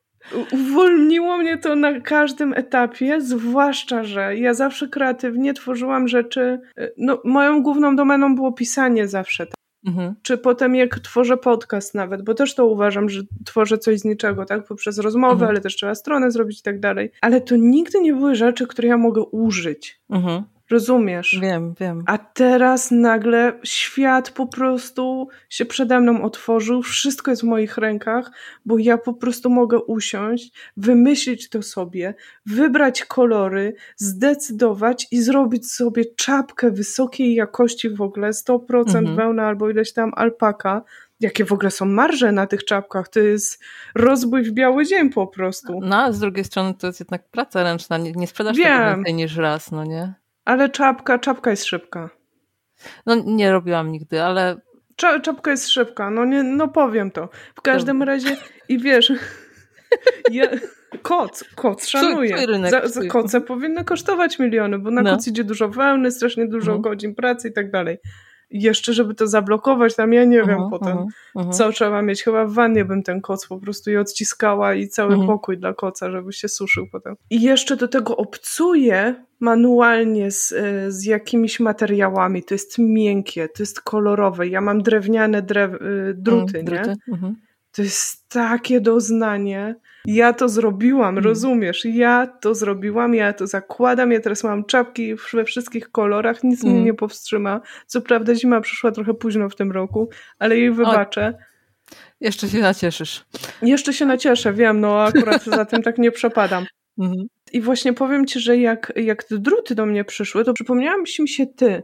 Uwolniło mnie to na każdym etapie, zwłaszcza, że ja zawsze kreatywnie tworzyłam rzeczy. No, moją główną domeną było pisanie zawsze. Mhm. Czy potem jak tworzę podcast nawet, bo też to uważam, że tworzę coś z niczego, tak? Poprzez rozmowę, mhm. ale też trzeba stronę zrobić i tak dalej. Ale to nigdy nie były rzeczy, które ja mogę użyć. Mhm. Rozumiesz? Wiem, wiem. A teraz nagle świat po prostu się przede mną otworzył, wszystko jest w moich rękach, bo ja po prostu mogę usiąść, wymyślić to sobie, wybrać kolory, zdecydować i zrobić sobie czapkę wysokiej jakości w ogóle, 100% mhm. wełna albo ileś tam alpaka. Jakie w ogóle są marże na tych czapkach? To jest rozbój w biały dzień po prostu. No, a z drugiej strony to jest jednak praca ręczna. Nie, nie sprzedasz Wiem. tego więcej niż raz, no nie? Ale czapka, czapka jest szybka. No nie robiłam nigdy, ale... czapka jest szybka, no, nie, no powiem to. W każdym razie i wiesz... (laughs) Ja, koc, koc szanuję. Za, za koce powinny kosztować miliony, bo na no. koc idzie dużo wełny, strasznie dużo mhm. godzin pracy i tak dalej jeszcze, żeby to zablokować, tam ja nie wiem -huh, potem, uh -huh. co trzeba mieć. Chyba w wannie bym ten koc po prostu i odciskała i cały mhm. pokój dla koca, żeby się suszył potem. I jeszcze do tego obcuję manualnie z, e, z jakimiś materiałami. To jest miękkie, to jest kolorowe. Ja mam drewniane drew, e, druty, mm, druty. nie? Mhm. To jest takie doznanie. Ja to zrobiłam, hmm. rozumiesz? Ja to zrobiłam, ja to zakładam, ja teraz mam czapki we wszystkich kolorach, nic hmm. mnie nie powstrzyma. Co prawda zima przyszła trochę późno w tym roku, ale jej wybaczę. O, jeszcze się nacieszysz. Jeszcze się nacieszę, wiem, no akurat za tym tak nie przepadam. (laughs) Mhm. I właśnie powiem ci, że jak, jak te druty do mnie przyszły, to przypomniałam mi się ty.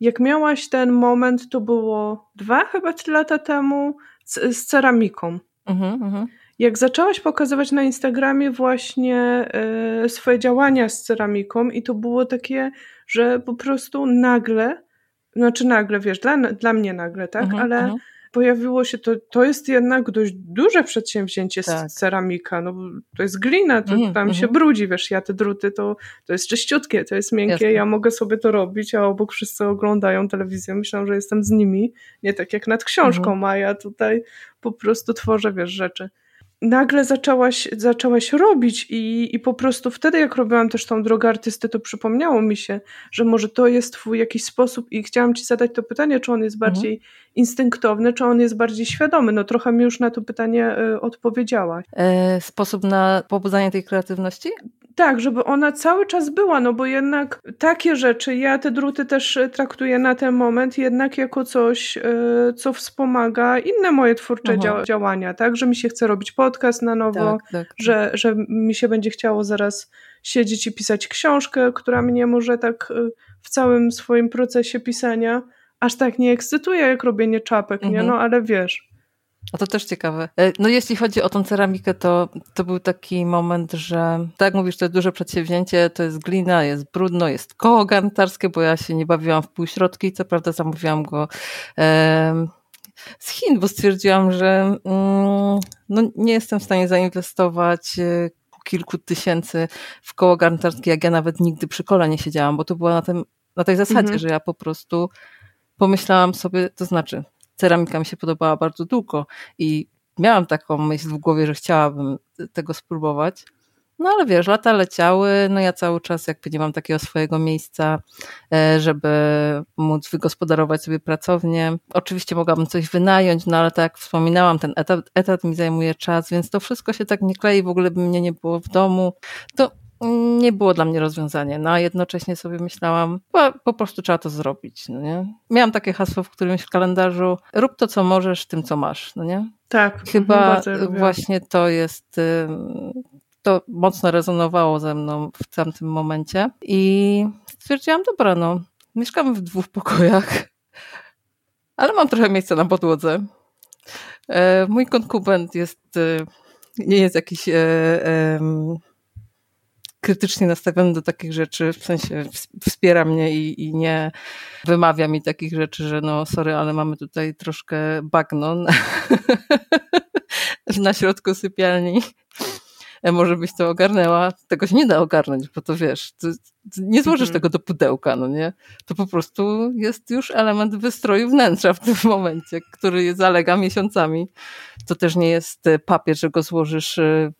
Jak miałaś ten moment, to było dwa chyba trzy lata temu z, z ceramiką. Mhm, mhm jak zaczęłaś pokazywać na Instagramie właśnie y, swoje działania z ceramiką i to było takie, że po prostu nagle, znaczy nagle, wiesz, dla, dla mnie nagle, tak, mhm, ale mhm. pojawiło się to, to jest jednak dość duże przedsięwzięcie tak. z ceramika, no to jest glina, to mhm, tam się mhm. brudzi, wiesz, ja te druty to, to jest czyściutkie, to jest miękkie, Jasne. ja mogę sobie to robić, a obok wszyscy oglądają telewizję, myślą, że jestem z nimi, nie tak jak nad książką, mhm. a ja tutaj po prostu tworzę, wiesz, rzeczy nagle zaczęłaś, zaczęłaś robić i, i po prostu wtedy, jak robiłam też tą drogę artysty, to przypomniało mi się, że może to jest twój jakiś sposób i chciałam ci zadać to pytanie, czy on jest mhm. bardziej mhm. instynktowny, czy on jest bardziej świadomy. No trochę mi już na to pytanie y, odpowiedziałaś. E, sposób na pobudzanie tej kreatywności? Tak, żeby ona cały czas była, no bo jednak takie rzeczy, ja te druty też e, traktuję na ten moment jednak jako coś, e, co wspomaga inne moje twórcze dzia działania, tak, że mi się chce robić podcast na nowo, tak, tak, tak. Że, że mi się będzie chciało zaraz siedzieć i pisać książkę, która mnie może tak e, w całym swoim procesie pisania aż tak nie ekscytuje jak robienie czapek, mhm. nie? No ale wiesz. A to też ciekawe. E, no jeśli chodzi o tą ceramikę, to, to był taki moment, że tak mówisz, to jest duże przedsięwzięcie, to jest glina, jest brudno, jest koło garntarskie, bo ja się nie bawiłam w półśrodki, co prawda zamówiłam go e, z Chin, bo stwierdziłam, że mm, no, nie jestem w stanie zainwestować e, kilku tysięcy w koło garntarskie, jak ja nawet nigdy przy kole nie siedziałam, bo to była na, tym, na tej zasadzie, mhm. że ja po prostu pomyślałam sobie, to znaczy ceramika mi się podobała bardzo długo i miałam taką myśl w głowie, że chciałabym tego spróbować. No ale wiesz, lata leciały, no ja cały czas jakby nie mam takiego swojego miejsca, e, żeby móc wygospodarować sobie pracownię. Oczywiście mogłabym coś wynająć, no ale tak jak wspominałam, ten etat, etat mi zajmuje czas, więc to wszystko się tak nie klei, w ogóle by mnie nie było w domu. To nie było dla mnie rozwiązanie, no a jednocześnie sobie myślałam, po, po prostu trzeba to zrobić, no nie? Miałam takie hasło w którymś kalendarzu, rób to, co możesz, tym, co masz, no nie? Tak. Chyba właśnie to jest, to mocno rezonowało ze mną w tamtym momencie i stwierdziłam, dobra, no, mieszkamy w dwóch pokojach, (laughs) ale mam trochę miejsca na podłodze. E, mój konkubent jest, e, nie jest jakiś e, krytycznie nastawiony do takich rzeczy, w sensie wspiera mnie i, i, nie wymawia mi takich rzeczy, że no sorry, ale mamy tutaj troszkę bagno na, (laughs) na środku sypialni. E, może byś to ogarnęła. Tego się nie da ogarnąć, bo to wiesz, to nie złożysz Mhm. tego do pudełka, no nie? To po prostu jest już element wystroju wnętrza w tym momencie, który zalega miesiącami. To też nie jest e, papier, że go złożysz e,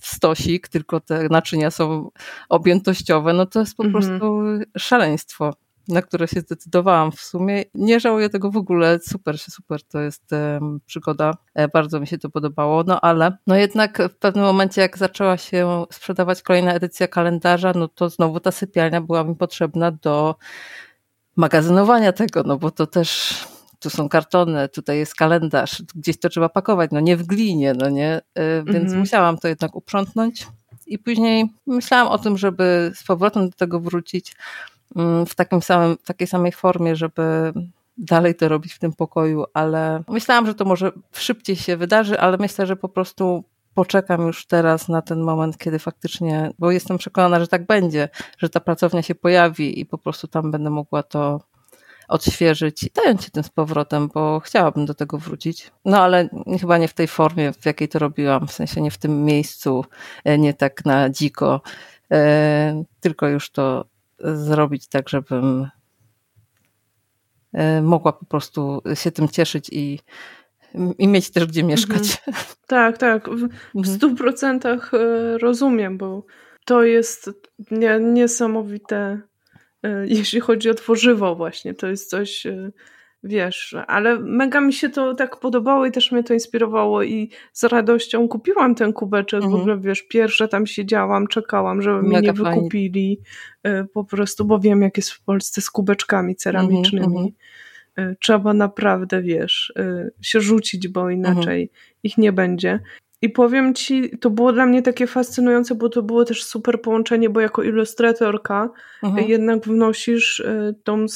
w stosik, tylko te naczynia są objętościowe. No to jest po Mhm. prostu szaleństwo na które się zdecydowałam w sumie. Nie żałuję tego w ogóle, super, super to jest przygoda, e, bardzo mi się to podobało, no ale no jednak w pewnym momencie jak zaczęła się sprzedawać kolejna edycja kalendarza, no to znowu ta sypialnia była mi potrzebna do magazynowania tego, no bo to też tu są kartony, tutaj jest kalendarz, gdzieś to trzeba pakować, no nie w glinie, no nie, e, więc Mhm. musiałam to jednak uprzątnąć. I później myślałam o tym, żeby z powrotem do tego wrócić, w takim samym, w takiej samej formie, żeby dalej to robić w tym pokoju, ale myślałam, że to może szybciej się wydarzy, ale myślę, że po prostu poczekam już teraz na ten moment, kiedy faktycznie, bo jestem przekonana, że tak będzie, że ta pracownia się pojawi i po prostu tam będę mogła to odświeżyć i zająć się tym z powrotem, bo chciałabym do tego wrócić. No ale chyba nie w tej formie, w jakiej to robiłam, w sensie nie w tym miejscu, e, nie tak na dziko, e, tylko już to zrobić tak, żebym e, mogła po prostu się tym cieszyć i, i mieć też gdzie mieszkać. Tak, tak. W, Mhm. stu procentach e, rozumiem, bo to jest nie, niesamowite, e, jeśli chodzi o tworzywo właśnie. To jest coś, wiesz, ale mega mi się to tak podobało i też mnie to inspirowało i z radością kupiłam ten kubeczek. W Mhm. ogóle, wiesz, pierwsza tam siedziałam, czekałam, żeby mnie Mega nie fajnie. wykupili e, po prostu, bo wiem, jak jest w Polsce z kubeczkami ceramicznymi. Mhm, E, Trzeba naprawdę, wiesz, e, się rzucić, bo inaczej ich nie będzie. I powiem ci, to było dla mnie takie fascynujące, bo to było też super połączenie, bo jako ilustratorka Mhm. jednak wnosisz tą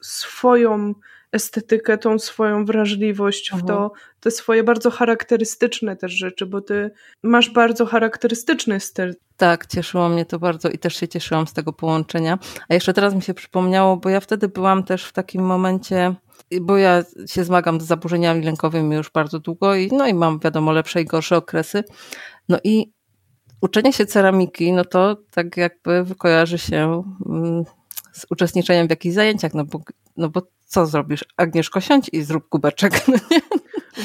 swoją estetykę, tą swoją wrażliwość w Mhm. to, te swoje bardzo charakterystyczne też rzeczy, bo ty masz bardzo charakterystyczny styl. Tak, cieszyło mnie to bardzo i też się cieszyłam z tego połączenia. A jeszcze teraz mi się przypomniało, bo ja wtedy byłam też w takim momencie, bo ja się zmagam z zaburzeniami lękowymi już bardzo długo i no i mam wiadomo lepsze i gorsze okresy. No i uczenie się ceramiki, no to tak jakby kojarzy się mm, z uczestniczeniem w jakichś zajęciach, no bo, no bo co zrobisz? Agnieszko, siądź i zrób kubeczek. (laughs) No nie?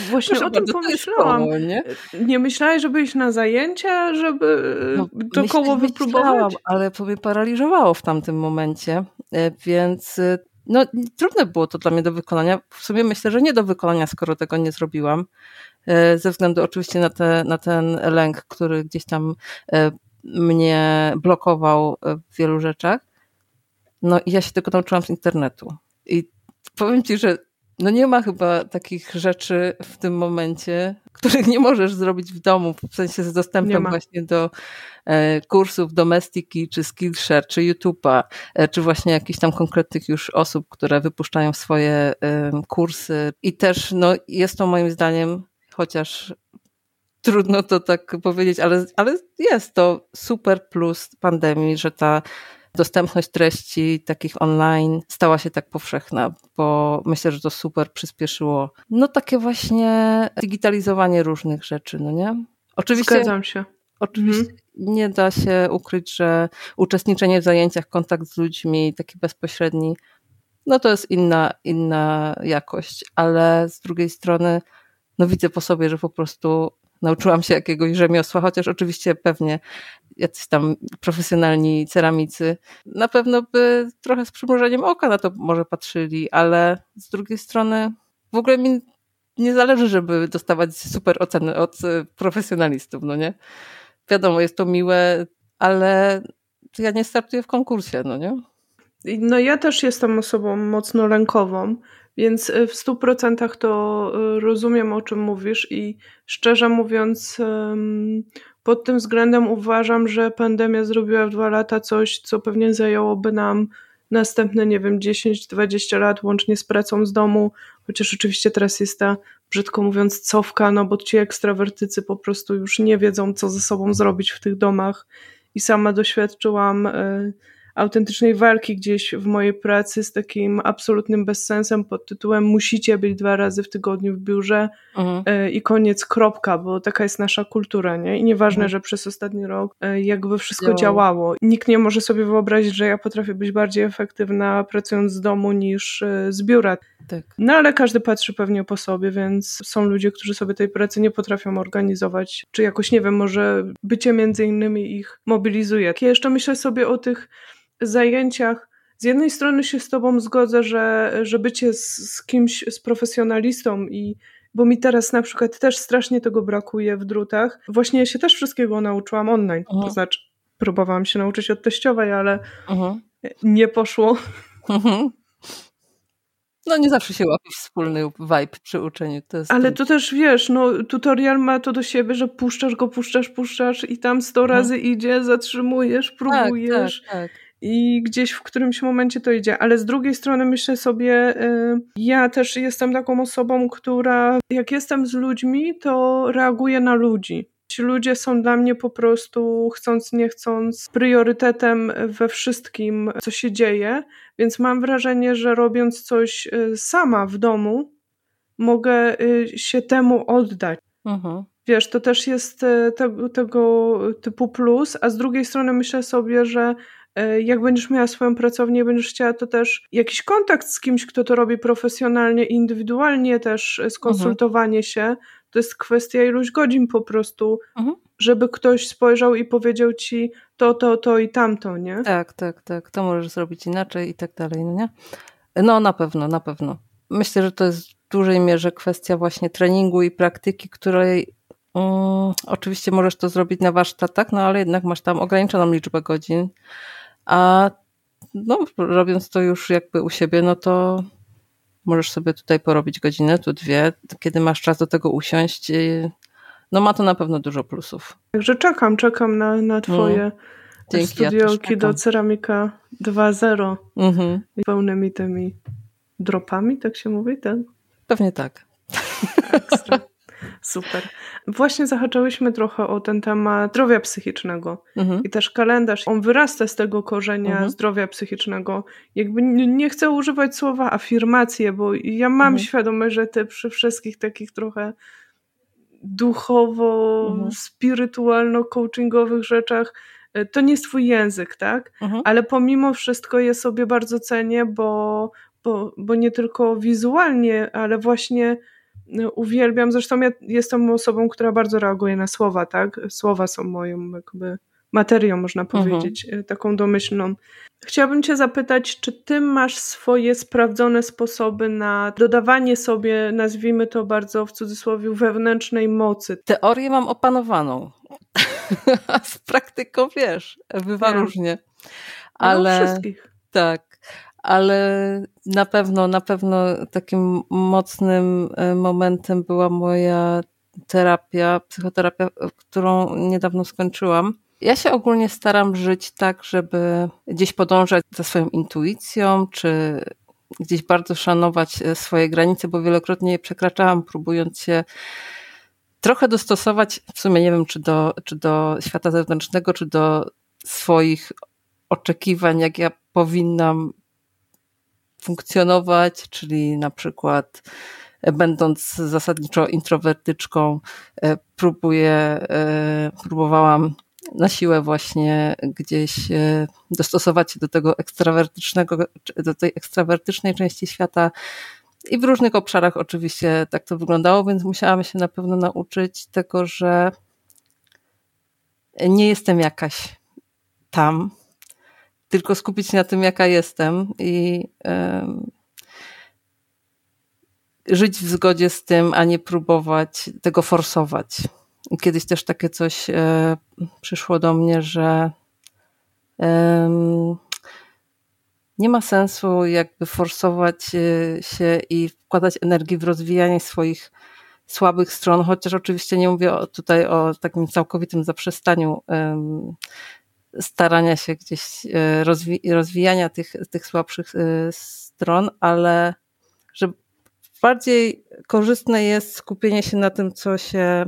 Właśnie Proszę o tym bardzo, pomyślałam. koło, nie? Nie myślałeś, żeby iść na zajęcia, żeby No, to koło wypróbować? Ale to mnie paraliżowało w tamtym momencie, e, więc e, no, trudne było to dla mnie do wykonania. W sumie myślę, że nie do wykonania, skoro tego nie zrobiłam. E, Ze względu oczywiście na, te, na ten lęk, który gdzieś tam mnie blokował w wielu rzeczach. No i ja się tego nauczyłam z internetu. I powiem ci, że no nie ma chyba takich rzeczy w tym momencie, których nie możesz zrobić w domu, w sensie z dostępem właśnie do e, kursów Domestiki, czy Skillshare, czy YouTube'a, e, czy właśnie jakichś tam konkretnych już osób, które wypuszczają swoje e, kursy. I też no, jest to moim zdaniem, chociaż trudno to tak powiedzieć, ale, ale jest to super plus pandemii, że ta dostępność treści takich online stała się tak powszechna, bo myślę, że to super przyspieszyło no takie właśnie digitalizowanie różnych rzeczy, no nie? Oczywiście, Zgadzam się. oczywiście Mhm. nie da się ukryć, że uczestniczenie w zajęciach, kontakt z ludźmi, taki bezpośredni, no to jest inna, inna jakość, ale z drugiej strony no widzę po sobie, że po prostu nauczyłam się jakiegoś rzemiosła, chociaż oczywiście pewnie jacyś tam profesjonalni ceramicy na pewno by trochę z przymrużeniem oka na to może patrzyli, ale z drugiej strony w ogóle mi nie zależy, żeby dostawać super oceny od e, profesjonalistów, no nie? Wiadomo, jest to miłe, ale ja nie startuję w konkursie, no nie? No ja też jestem osobą mocno lękową, więc y, w stu procentach to y, rozumiem, o czym mówisz i szczerze mówiąc pod tym względem uważam, że pandemia zrobiła w dwa lata coś, co pewnie zajęłoby nam następne, nie wiem, 10-20 lat łącznie z pracą z domu, chociaż oczywiście teraz jest ta, brzydko mówiąc, cofka, no bo ci ekstrawertycy po prostu już nie wiedzą, co ze sobą zrobić w tych domach. I sama doświadczyłam y, autentycznej walki gdzieś w mojej pracy z takim absolutnym bezsensem pod tytułem musicie być dwa razy w tygodniu w biurze mhm. E, i koniec, kropka, bo taka jest nasza kultura, nie? I nieważne, mhm. że przez ostatni rok e, jakby wszystko działało. działało. Nikt nie może sobie wyobrazić, że ja potrafię być bardziej efektywna pracując z domu niż e, z biura. Tak. No ale każdy patrzy pewnie po sobie, więc są ludzie, którzy sobie tej pracy nie potrafią organizować, czy jakoś, nie wiem, może bycie między innymi ich mobilizuje. Ja jeszcze myślę sobie o tych zajęciach z jednej strony się z Tobą zgodzę, że, że bycie z, z, kimś, z profesjonalistą i bo mi teraz na przykład też strasznie tego brakuje w drutach. Właśnie ja się też wszystkiego nauczyłam online. -huh. To znaczy, próbowałam się nauczyć od teściowej, ale -huh. nie poszło. Uh -huh. No nie zawsze się łapie wspólny vibe przy uczeniu. To Ale to też wiesz, no tutorial ma to do siebie, że puszczasz go, puszczasz, puszczasz i tam sto razy idzie, zatrzymujesz, próbujesz. Tak, tak, tak i gdzieś w którymś momencie to idzie. Ale z drugiej strony myślę sobie, y, ja też jestem taką osobą, która jak jestem z ludźmi, to reaguję na ludzi. Ci ludzie są dla mnie po prostu, chcąc nie chcąc, priorytetem we wszystkim, co się dzieje, więc mam wrażenie, że robiąc coś y, sama w domu, mogę y, się temu oddać. Mhm. Wiesz, to też jest te, tego typu plus, a z drugiej strony myślę sobie, że jak będziesz miała swoją pracownię, będziesz chciała to też jakiś kontakt z kimś, kto to robi profesjonalnie, indywidualnie też skonsultowanie mhm. się, to jest kwestia iluś godzin po prostu, mhm. żeby ktoś spojrzał i powiedział ci to, to, to i tamto, nie? Tak, tak, tak, to możesz zrobić inaczej i tak dalej, no nie? No na pewno, na pewno. Myślę, że to jest w dużej mierze kwestia właśnie treningu i praktyki, której um, oczywiście możesz to zrobić na warsztatach, no ale jednak masz tam ograniczoną liczbę godzin a no, robiąc to już jakby u siebie, no to możesz sobie tutaj porobić godzinę, tu dwie, kiedy masz czas do tego usiąść. No ma to na pewno dużo plusów. Także czekam, czekam na, na twoje mm. Dzięki, studioki ja do Ceramika 2.0 mhm. pełnymi tymi dropami, tak się mówi? Ten? Pewnie tak. Ekstra. Super. Właśnie zahaczałyśmy trochę o ten temat zdrowia psychicznego mhm. i też kalendarz. On wyrasta z tego korzenia mhm. zdrowia psychicznego. Jakby nie chcę używać słowa afirmacje, bo ja mam mhm. świadomość, że ty przy wszystkich takich trochę duchowo-spirytualno-coachingowych mhm. rzeczach e, to nie jest twój język, tak? Mhm. Ale pomimo wszystko je sobie bardzo cenię, bo, bo, bo nie tylko wizualnie, ale właśnie uwielbiam. Zresztą ja jestem osobą, która bardzo reaguje na słowa, tak? Słowa są moją jakby materią, można mhm. powiedzieć, mhm. taką domyślną. Chciałabym Cię zapytać, czy Ty masz swoje sprawdzone sposoby na dodawanie sobie, nazwijmy to bardzo w cudzysłowie, wewnętrznej mocy? Teorię mam opanowaną. (laughs) A z praktyką wiesz, bywa różnie. Ale. No, wszystkich. Tak, ale na pewno, na pewno takim mocnym e, momentem była moja terapia, psychoterapia, którą niedawno skończyłam. Ja się ogólnie staram żyć tak, żeby gdzieś podążać za swoją intuicją, czy gdzieś bardzo szanować e, swoje granice, bo wielokrotnie je przekraczałam, próbując się trochę dostosować, w sumie nie wiem, czy do, czy do świata zewnętrznego, czy do swoich oczekiwań, jak ja powinnam funkcjonować, czyli na przykład e, będąc zasadniczo introwertyczką, e, próbuję, e, próbowałam na siłę właśnie gdzieś dostosować się do tego ekstrawertycznego, do tej ekstrawertycznej części świata. I w różnych obszarach oczywiście tak to wyglądało, więc musiałam się na pewno nauczyć tego, że nie jestem jakaś tam, tylko skupić się na tym, jaka jestem i żyć w zgodzie z tym, a nie próbować tego forsować. Kiedyś też takie coś e, przyszło do mnie, że nie ma sensu jakby forsować e, się i wkładać energii w rozwijanie swoich słabych stron, chociaż oczywiście nie mówię tutaj o takim całkowitym zaprzestaniu starania się gdzieś e, rozwi rozwijania tych, tych słabszych e, stron, ale że bardziej korzystne jest skupienie się na tym, co się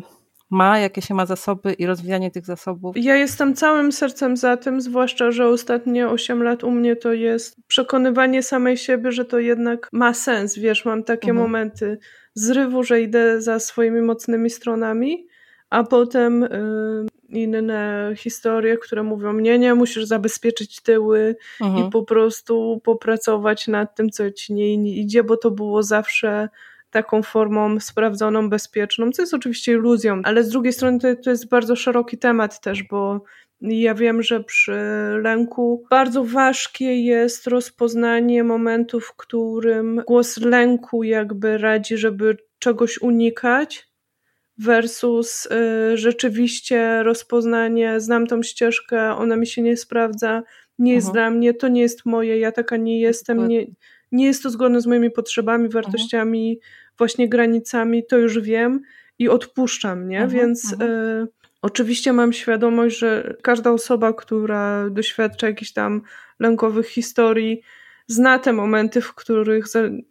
ma, jakie się ma zasoby i rozwijanie tych zasobów. Ja jestem całym sercem za tym, zwłaszcza, że ostatnie 8 lat u mnie to jest przekonywanie samej siebie, że to jednak ma sens. Wiesz, mam takie mhm. momenty zrywu, że idę za swoimi mocnymi stronami, a potem y, inne historie, które mówią, nie, nie, musisz zabezpieczyć tyły mhm. i po prostu popracować nad tym, co ci nie idzie, bo to było zawsze taką formą sprawdzoną, bezpieczną, co jest oczywiście iluzją, ale z drugiej strony to, to jest bardzo szeroki temat też, bo ja wiem, że przy lęku bardzo ważkie jest rozpoznanie momentu, w którym głos lęku jakby radzi, żeby czegoś unikać, versus y, rzeczywiście rozpoznanie, znam tą ścieżkę, ona mi się nie sprawdza, nie jest mhm. dla mnie, to nie jest moje, ja taka nie jestem, nie, nie jest to zgodne z moimi potrzebami, mhm. wartościami, właśnie granicami, to już wiem i odpuszczam, nie? Mhm. Więc y, oczywiście mam świadomość, że każda osoba, która doświadcza jakichś tam lękowych historii, zna te momenty, w których,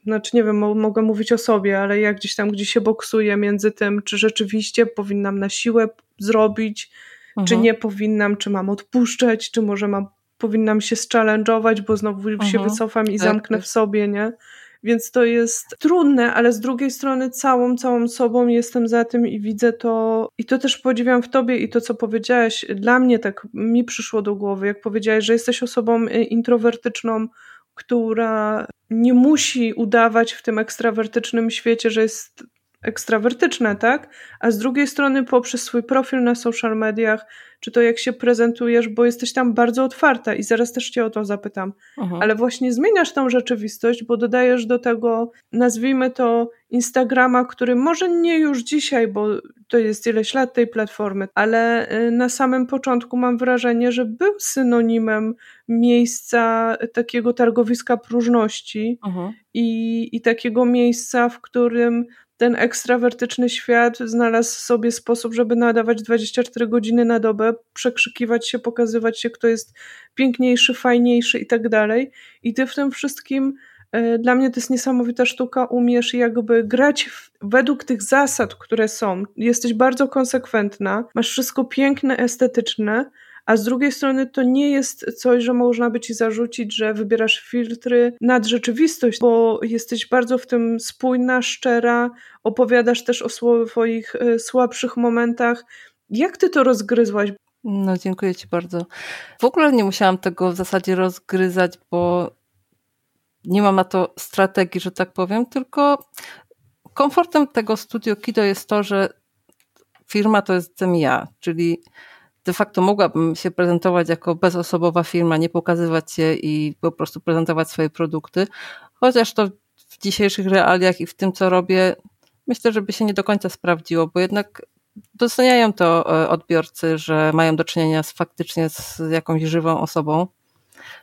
znaczy nie wiem, mogę mówić o sobie, ale jak gdzieś tam, gdzie się boksuję między tym, czy rzeczywiście powinnam na siłę zrobić, mhm. czy nie powinnam, czy mam odpuszczać, czy może mam, powinnam się challenge'ować, bo znowu mhm. się wycofam i tak, zamknę tak. w sobie, nie? Więc to jest trudne, ale z drugiej strony całą, całą sobą jestem za tym i widzę to i to też podziwiam w tobie i to, co powiedziałaś, dla mnie tak mi przyszło do głowy, jak powiedziałaś, że jesteś osobą y, introwertyczną, która nie musi udawać w tym ekstrawertycznym świecie, że jest ekstrawertyczna, tak? A z drugiej strony poprzez swój profil na social mediach, czy to jak się prezentujesz, bo jesteś tam bardzo otwarta i zaraz też cię o to zapytam, mhm. ale właśnie zmieniasz tą rzeczywistość, bo dodajesz do tego, nazwijmy to Instagrama, który może nie już dzisiaj, bo to jest ileś lat tej platformy, ale y, na samym początku mam wrażenie, że był synonimem miejsca takiego targowiska próżności i, i takiego miejsca, w którym ten ekstrawertyczny świat znalazł sobie sposób, żeby nadawać 24 godziny na dobę, przekrzykiwać się, pokazywać się, kto jest piękniejszy, fajniejszy i tak dalej. I ty w tym wszystkim, e, dla mnie to jest niesamowita sztuka, umiesz jakby grać w, według tych zasad, które są. Jesteś bardzo konsekwentna, masz wszystko piękne, estetyczne, a z drugiej strony to nie jest coś, że można by ci zarzucić, że wybierasz filtry nad rzeczywistość, bo jesteś bardzo w tym spójna, szczera, opowiadasz też o swoich e, słabszych momentach. Jak ty to rozgryzłaś? No, dziękuję ci bardzo. W ogóle nie musiałam tego w zasadzie rozgryzać, bo nie mam na to strategii, że tak powiem, tylko komfortem tego studio Kido jest to, że firma to jestem ja, czyli de facto mogłabym się prezentować jako bezosobowa firma, nie pokazywać się i po prostu prezentować swoje produkty, chociaż to w dzisiejszych realiach i w tym, co robię, myślę, że by się nie do końca sprawdziło, bo jednak doceniają to e, odbiorcy, że mają do czynienia z, faktycznie z jakąś żywą osobą.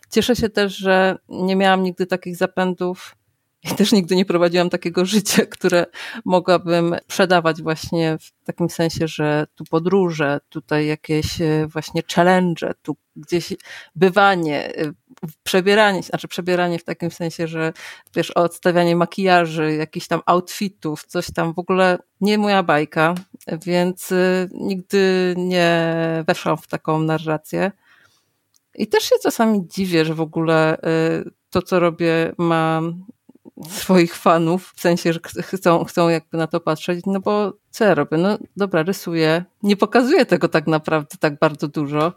Cieszę się też, że nie miałam nigdy takich zapędów i też nigdy nie prowadziłam takiego życia, (laughs) które mogłabym sprzedawać właśnie w takim sensie, że tu podróże, tutaj jakieś e, właśnie challenge, tu gdzieś bywanie, e, przebieranie, znaczy przebieranie w takim sensie, że wiesz, odstawianie makijaży, jakichś tam outfitów, coś tam w ogóle nie moja bajka, więc e, nigdy nie weszłam w taką narrację. I też się czasami dziwię, że w ogóle to, co robię, ma swoich fanów, w sensie, że chcą, chcą jakby na to patrzeć, no bo co ja robię? No dobra, rysuję, nie pokazuję tego tak naprawdę tak bardzo dużo.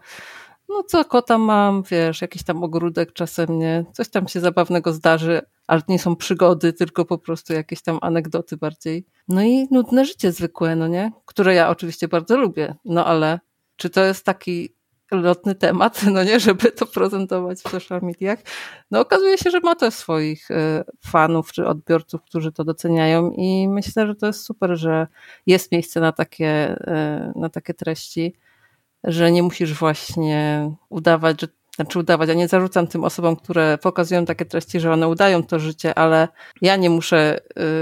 No co kota mam, wiesz, jakiś tam ogródek czasem, nie? Coś tam się zabawnego zdarzy, ale nie są przygody, tylko po prostu jakieś tam anegdoty bardziej. No i nudne życie zwykłe, no nie? Które ja oczywiście bardzo lubię, no ale czy to jest taki lotny temat, (laughs) no nie, żeby to prezentować w social mediach. No okazuje się, że ma to swoich e, fanów czy odbiorców, którzy to doceniają i myślę, że to jest super, że jest miejsce na takie, e, na takie treści, że nie musisz właśnie udawać, że znaczy udawać, ja nie zarzucam tym osobom, które pokazują takie treści, że one udają to życie, ale ja nie muszę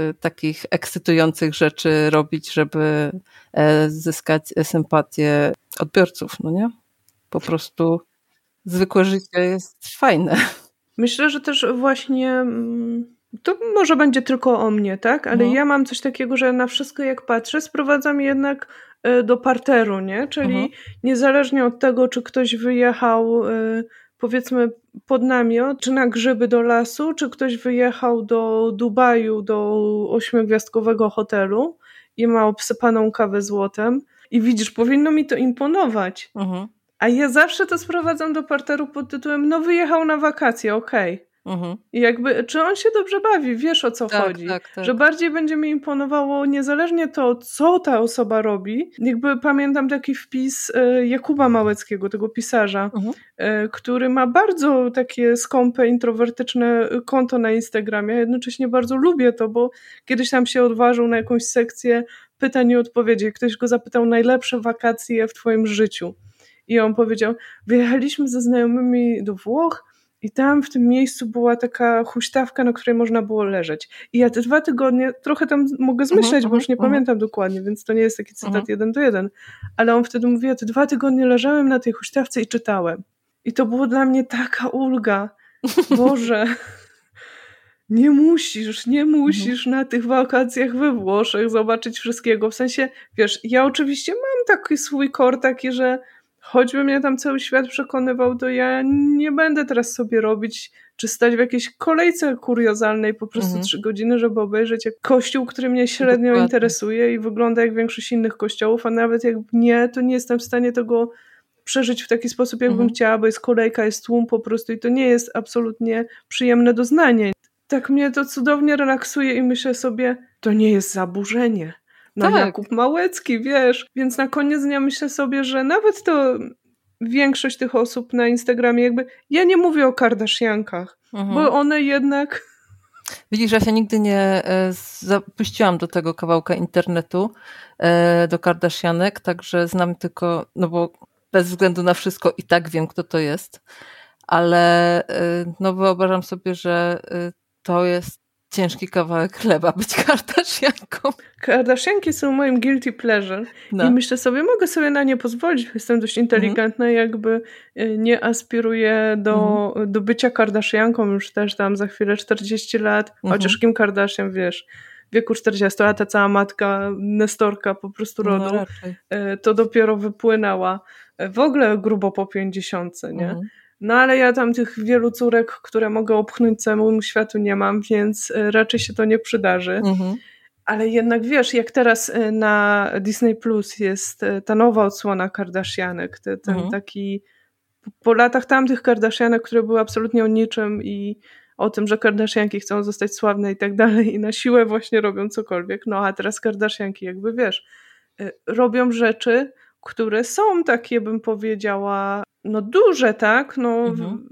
y, takich ekscytujących rzeczy robić, żeby y, zyskać sympatię odbiorców, no nie? Po prostu zwykłe życie jest fajne. Myślę, że też właśnie mm, to może będzie tylko o mnie, tak? Ale no. ja mam coś takiego, że na wszystko jak patrzę, sprowadzam jednak e, do parteru, nie? Czyli mhm. niezależnie od tego, czy ktoś wyjechał e, powiedzmy pod namiot, czy na grzyby do lasu, czy ktoś wyjechał do Dubaju, do ośmiogwiazdkowego hotelu i ma obsypaną kawę złotem i widzisz, powinno mi to imponować. Mhm. A ja zawsze to sprowadzam do parteru pod tytułem no wyjechał na wakacje, okej. Okay. Mhm. I jakby, czy on się dobrze bawi, wiesz o co tak, chodzi. Tak, tak. Że bardziej będzie mi imponowało niezależnie to, co ta osoba robi. Jakby pamiętam taki wpis e, Jakuba Małeckiego, tego pisarza, mhm. E, który ma bardzo takie skąpe, introwertyczne konto na Instagramie. Jednocześnie bardzo lubię to, bo kiedyś tam się odważył na jakąś sekcję pytań i odpowiedzi. Ktoś go zapytał najlepsze wakacje w twoim życiu. I on powiedział, wyjechaliśmy ze znajomymi do Włoch, i tam w tym miejscu była taka huśtawka, na której można było leżeć. I ja te dwa tygodnie, trochę tam mogę zmyśleć, uh-huh, bo już nie uh-huh. pamiętam dokładnie, więc to nie jest taki cytat uh-huh. jeden do jeden. Ale on wtedy mówi, ja te dwa tygodnie leżałem na tej huśtawce i czytałem. I to było dla mnie taka ulga. Boże, (laughs) nie musisz, nie musisz na tych wakacjach we Włoszech zobaczyć wszystkiego. W sensie, wiesz, ja oczywiście mam taki swój kor taki, że choćby mnie tam cały świat przekonywał, to ja nie będę teraz sobie robić, czy stać w jakiejś kolejce kuriozalnej po prostu mhm. trzy mhm. godziny, żeby obejrzeć jak kościół, który mnie średnio Dokładnie. interesuje i wygląda jak większość innych kościołów, a nawet jak nie, to nie jestem w stanie tego przeżyć w taki sposób, jakbym mhm. chciała, bo jest kolejka, jest tłum po prostu i to nie jest absolutnie przyjemne doznanie. Tak mnie to cudownie relaksuje i myślę sobie, to nie jest zaburzenie no tak. Jakub Małecki, wiesz. Więc na koniec dnia myślę sobie, że nawet to większość tych osób na Instagramie jakby, ja nie mówię o Kardashiankach, mhm. bo one jednak... Widzisz, ja się nigdy nie e, zapuściłam do tego kawałka internetu, e, do Kardashianek, także znam tylko, no bo bez względu na wszystko i tak wiem, kto to jest, ale e, no wyobrażam sobie, że to jest ciężki kawałek chleba być Kardashianką. Kardashianki są moim guilty pleasure no. i myślę sobie, mogę sobie na nie pozwolić, jestem dość inteligentna mhm. jakby y, nie aspiruję do, mhm. do bycia Kardashianką już też tam za chwilę 40 lat, mhm. chociaż Kim Kardashian, wiesz, w wieku 40 lat ta cała matka Nestorka po prostu no, rodu, no, to dopiero wypłynęła w ogóle grubo po 50, nie? No ale ja tam tych wielu córek, które mogę opchnąć całemu światu nie mam, więc e, raczej się to nie przydarzy. Mhm. Ale jednak wiesz, jak teraz e, na Disney Plus jest e, ta nowa odsłona Kardashianek, te, ten mhm. taki po latach tamtych Kardashianek, które były absolutnie o niczym i o tym, że Kardashianki chcą zostać sławne i tak dalej i na siłę właśnie robią cokolwiek. No a teraz Kardashianki jakby wiesz, robią rzeczy, które są takie, bym powiedziała, no duże, tak? No, mhm.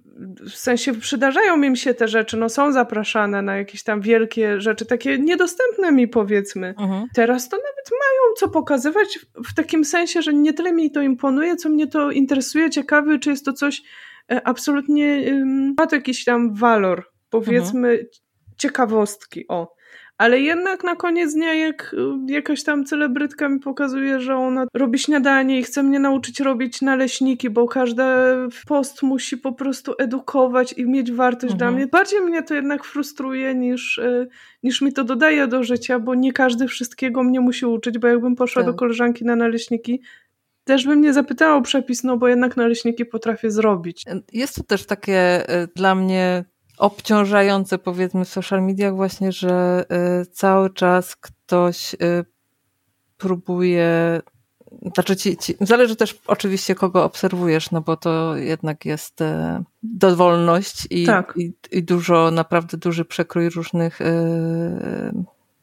w, sensie przydarzają im się te rzeczy, no są zapraszane na jakieś tam wielkie rzeczy, takie niedostępne mi powiedzmy. Mhm. Teraz to nawet mają co pokazywać w, w takim sensie, że nie tyle mi to imponuje, co mnie to interesuje, ciekawy, czy jest to coś e, absolutnie, ma to jakiś tam walor, powiedzmy, mhm. ciekawostki, o ale jednak na koniec dnia, jak y, jakaś tam celebrytka mi pokazuje, że ona robi śniadanie i chce mnie nauczyć robić naleśniki, bo każdy post musi po prostu edukować i mieć wartość mhm. dla mnie. Bardziej mnie to jednak frustruje niż, y, niż mi to dodaje do życia, bo nie każdy wszystkiego mnie musi uczyć, bo jakbym poszła tak. do koleżanki na naleśniki, też bym nie zapytała o przepis, no bo jednak naleśniki potrafię zrobić. Jest to też takie y, dla mnie obciążające powiedzmy w social mediach właśnie, że y, cały czas ktoś y, próbuje znaczy ci, ci, zależy też oczywiście kogo obserwujesz, no bo to jednak jest e, dowolność i, tak. i, i, dużo, naprawdę duży przekrój różnych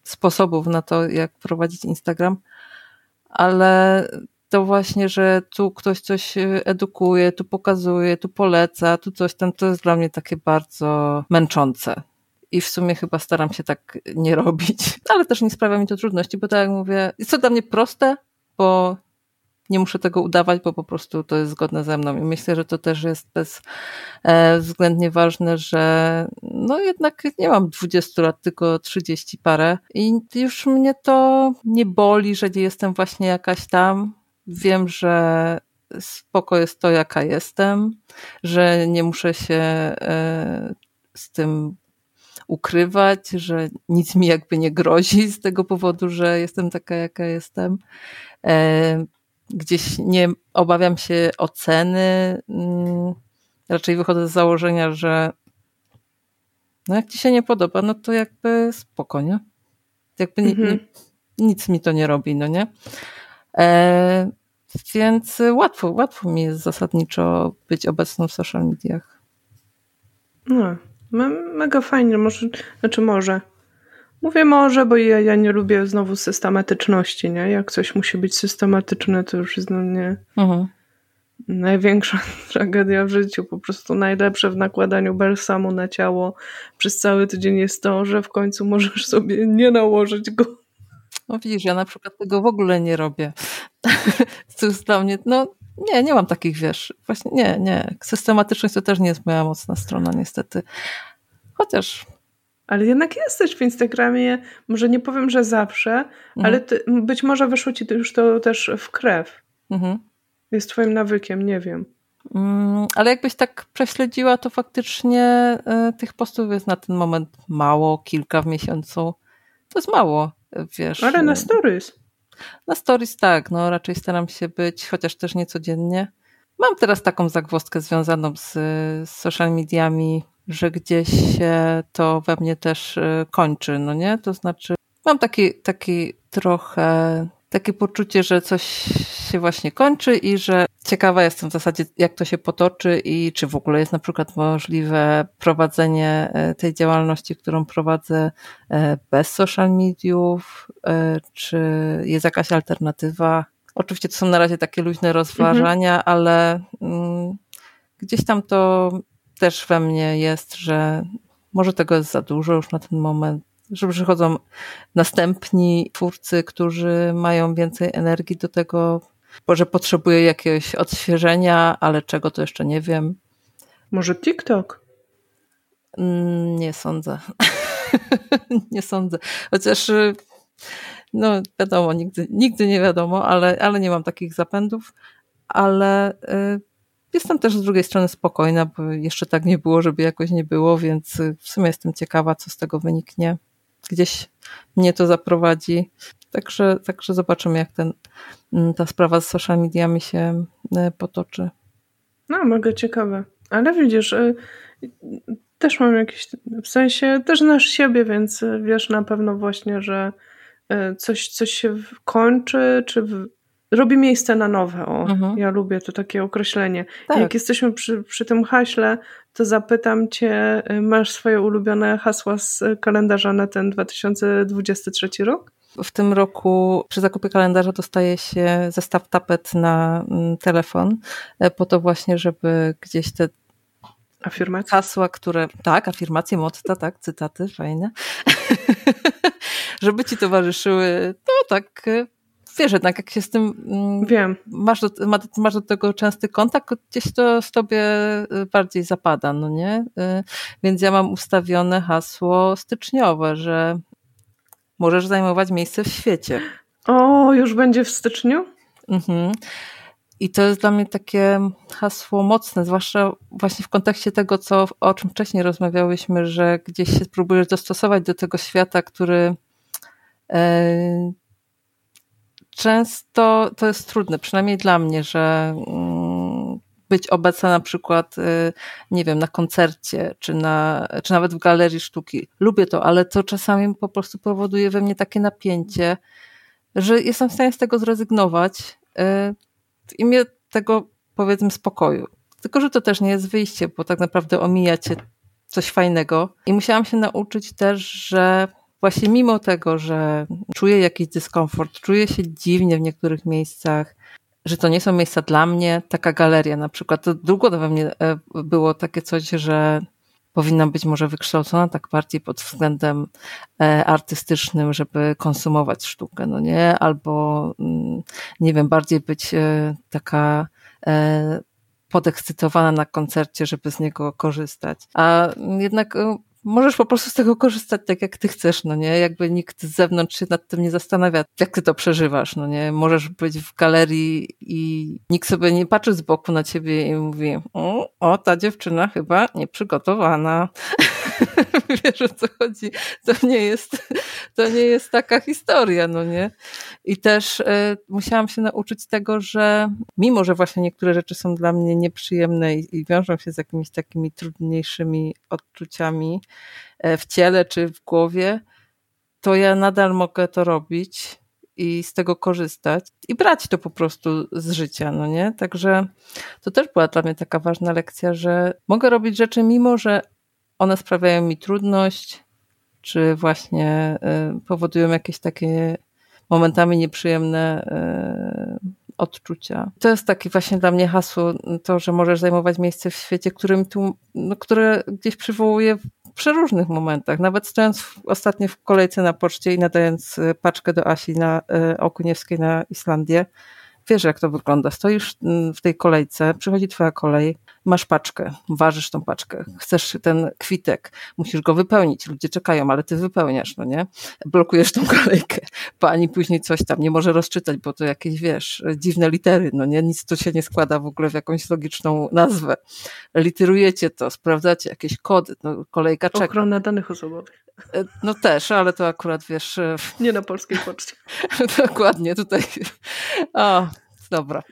sposobów na to, jak prowadzić Instagram, ale to właśnie, że tu ktoś coś e, edukuje, tu pokazuje, tu poleca, tu coś tam, to jest dla mnie takie bardzo męczące. I w sumie chyba staram się tak nie robić, (laughs) ale też nie sprawia mi to trudności, bo tak jak mówię, jest to dla mnie proste, bo nie muszę tego udawać, bo po prostu to jest zgodne ze mną. I myślę, że to też jest bezwzględnie ważne, że no jednak nie mam 20 lat, tylko 30 parę i już mnie to nie boli, że nie jestem właśnie jakaś tam wiem, że spoko jest to, jaka jestem, że nie muszę się e, z tym ukrywać, że nic mi jakby nie grozi z tego powodu, że jestem taka, jaka jestem. E, gdzieś nie obawiam się oceny. Mm, raczej wychodzę z założenia, że no jak ci się nie podoba, no to jakby spokojnie. Jakby mhm. nic mi to nie robi, no nie? E, więc łatwo, łatwo mi jest zasadniczo być obecną w social mediach. No, mega fajnie, może, znaczy może. Mówię może, bo ja, ja nie lubię znowu systematyczności, nie? Jak coś musi być systematyczne, to już jest dla mnie mhm. największa (laughs) tragedia w życiu. Po prostu najlepsze w nakładaniu balsamu na ciało przez cały tydzień jest to, że w końcu możesz sobie nie nałożyć go. No widzisz, ja na przykład tego w ogóle nie robię. (laughs) to jest dla mnie, no nie, nie mam takich, wiesz, właśnie nie, nie. Systematyczność to też nie jest moja mocna strona, niestety. Chociaż ale jednak jesteś w Instagramie, może nie powiem, że zawsze, mhm. ale ty, być może wyszło ci już to też w krew. Mhm. Jest twoim nawykiem, nie wiem. Mm, ale jakbyś tak prześledziła, to faktycznie y, tych postów jest na ten moment mało, kilka w miesiącu. To jest mało, wiesz. Ale na stories. Na stories tak, no raczej staram się być, chociaż też nie codziennie. Mam teraz taką zagwozdkę związaną z, z social mediami, że gdzieś się to we mnie też y, kończy, no nie? To znaczy, mam taki, taki trochę takie poczucie, że coś się właśnie kończy i że ciekawa jestem w zasadzie, jak to się potoczy i czy w ogóle jest na przykład możliwe prowadzenie e, tej działalności, którą prowadzę e, bez social mediów, e, czy jest jakaś alternatywa. Oczywiście to są na razie takie luźne rozważania, mhm. ale mm, gdzieś tam to też we mnie jest, że może tego jest za dużo już na ten moment, że przychodzą następni twórcy, którzy mają więcej energii do tego, bo że potrzebuję jakiegoś odświeżenia, ale czego to jeszcze nie wiem. Może TikTok? Mm, nie sądzę. (laughs) nie sądzę. Chociaż no wiadomo, nigdy, nigdy nie wiadomo, ale, ale nie mam takich zapędów. Ale y, Jestem też z drugiej strony spokojna, bo jeszcze tak nie było, żeby jakoś nie było, więc w sumie jestem ciekawa, co z tego wyniknie. Gdzieś mnie to zaprowadzi. Także, także zobaczymy, jak ten, mm, ta sprawa z social mediami się e, potoczy. No, mega ciekawe. Ale widzisz, e, też mam jakieś, w sensie też znasz siebie, więc wiesz na pewno właśnie, że e, coś, coś się kończy, czy robi miejsce na nowe. O, mhm. ja lubię to takie określenie. Tak. Jak jesteśmy przy, przy tym haśle, to zapytam cię, y, masz swoje ulubione hasła z kalendarza na ten 2023 rok? W tym roku przy zakupie kalendarza dostaje się zestaw tapet na mm, telefon, e, po to właśnie, żeby gdzieś te Afirmacje? Hasła, które. Tak, afirmacje, motta, tak, cytaty, fajne. (laughs) żeby ci towarzyszyły, no tak, wiesz, jednak jak się z tym mm, Wiem. Masz, do, masz do tego częsty kontakt, gdzieś to z tobie y, bardziej zapada, no nie? Y, więc ja mam ustawione hasło styczniowe, że możesz zajmować miejsce w świecie. O, już będzie w styczniu? Mhm. I to jest dla mnie takie hasło mocne, zwłaszcza właśnie w kontekście tego, co, o czym wcześniej rozmawiałyśmy, że gdzieś się próbujesz dostosować do tego świata, który e, często to jest trudne, przynajmniej dla mnie, że mm, być obecna na przykład, y, nie wiem, na koncercie, czy, na, czy nawet w galerii sztuki. Lubię to, ale to czasami po prostu powoduje we mnie takie napięcie, że jestem w stanie z tego zrezygnować y, w imię tego, powiedzmy, spokoju. Tylko, że to też nie jest wyjście, bo tak naprawdę omijacie coś fajnego. I musiałam się nauczyć też, że właśnie mimo tego, że czuję jakiś dyskomfort, czuję się dziwnie w niektórych miejscach, że to nie są miejsca dla mnie, taka galeria na przykład, to długo we mnie e, było takie coś, że powinna być może wykształcona tak bardziej pod względem e, artystycznym, żeby konsumować sztukę, no nie? Albo, mm, nie wiem, bardziej być e, taka podekscytowana na koncercie, żeby z niego korzystać. A jednak możesz po prostu z tego korzystać tak, jak ty chcesz, no nie? Jakby nikt z zewnątrz się nad tym nie zastanawia, jak ty to przeżywasz, no nie? Możesz być w galerii i nikt sobie nie patrzy z boku na ciebie i mówi, o, o ta dziewczyna chyba nieprzygotowana. (laughs) Wiesz o co chodzi? To nie jest, to nie jest taka historia, no nie? I też y, musiałam się nauczyć tego, że mimo, że właśnie niektóre rzeczy są dla mnie nieprzyjemne i, i wiążą się z jakimiś takimi trudniejszymi odczuciami w ciele czy w głowie, to ja nadal mogę to robić i z tego korzystać i brać to po prostu z życia, no nie? Także to też była dla mnie taka ważna lekcja, że mogę robić rzeczy mimo, że one sprawiają mi trudność, czy właśnie y, powodują jakieś takie momentami nieprzyjemne y, odczucia. To jest takie właśnie dla mnie hasło, to, że możesz zajmować miejsce w świecie, którym tu, no, które gdzieś przywołuje przeróżnych momentach. Nawet stojąc ostatnio w kolejce na poczcie i nadając y, paczkę do Asi na Okuniewskiej na Islandię, wiesz jak to wygląda. Stoisz mm, w tej kolejce, przychodzi twoja kolej, masz paczkę, ważysz tą paczkę, chcesz ten kwitek, musisz go wypełnić, ludzie czekają, ale ty wypełniasz, no nie? Blokujesz tą (laughs) kolejkę, pani później coś tam nie może rozczytać, bo to jakieś, wiesz, dziwne litery, no nie? Nic to się nie składa w ogóle w jakąś logiczną nazwę. Literujecie to, sprawdzacie jakieś kody, no kolejka czeka. Ochrona danych osobowych. E, no też, ale to akurat wiesz. E, (laughs) nie na polskiej poczcie. (laughs) Dokładnie, tutaj. O, dobra.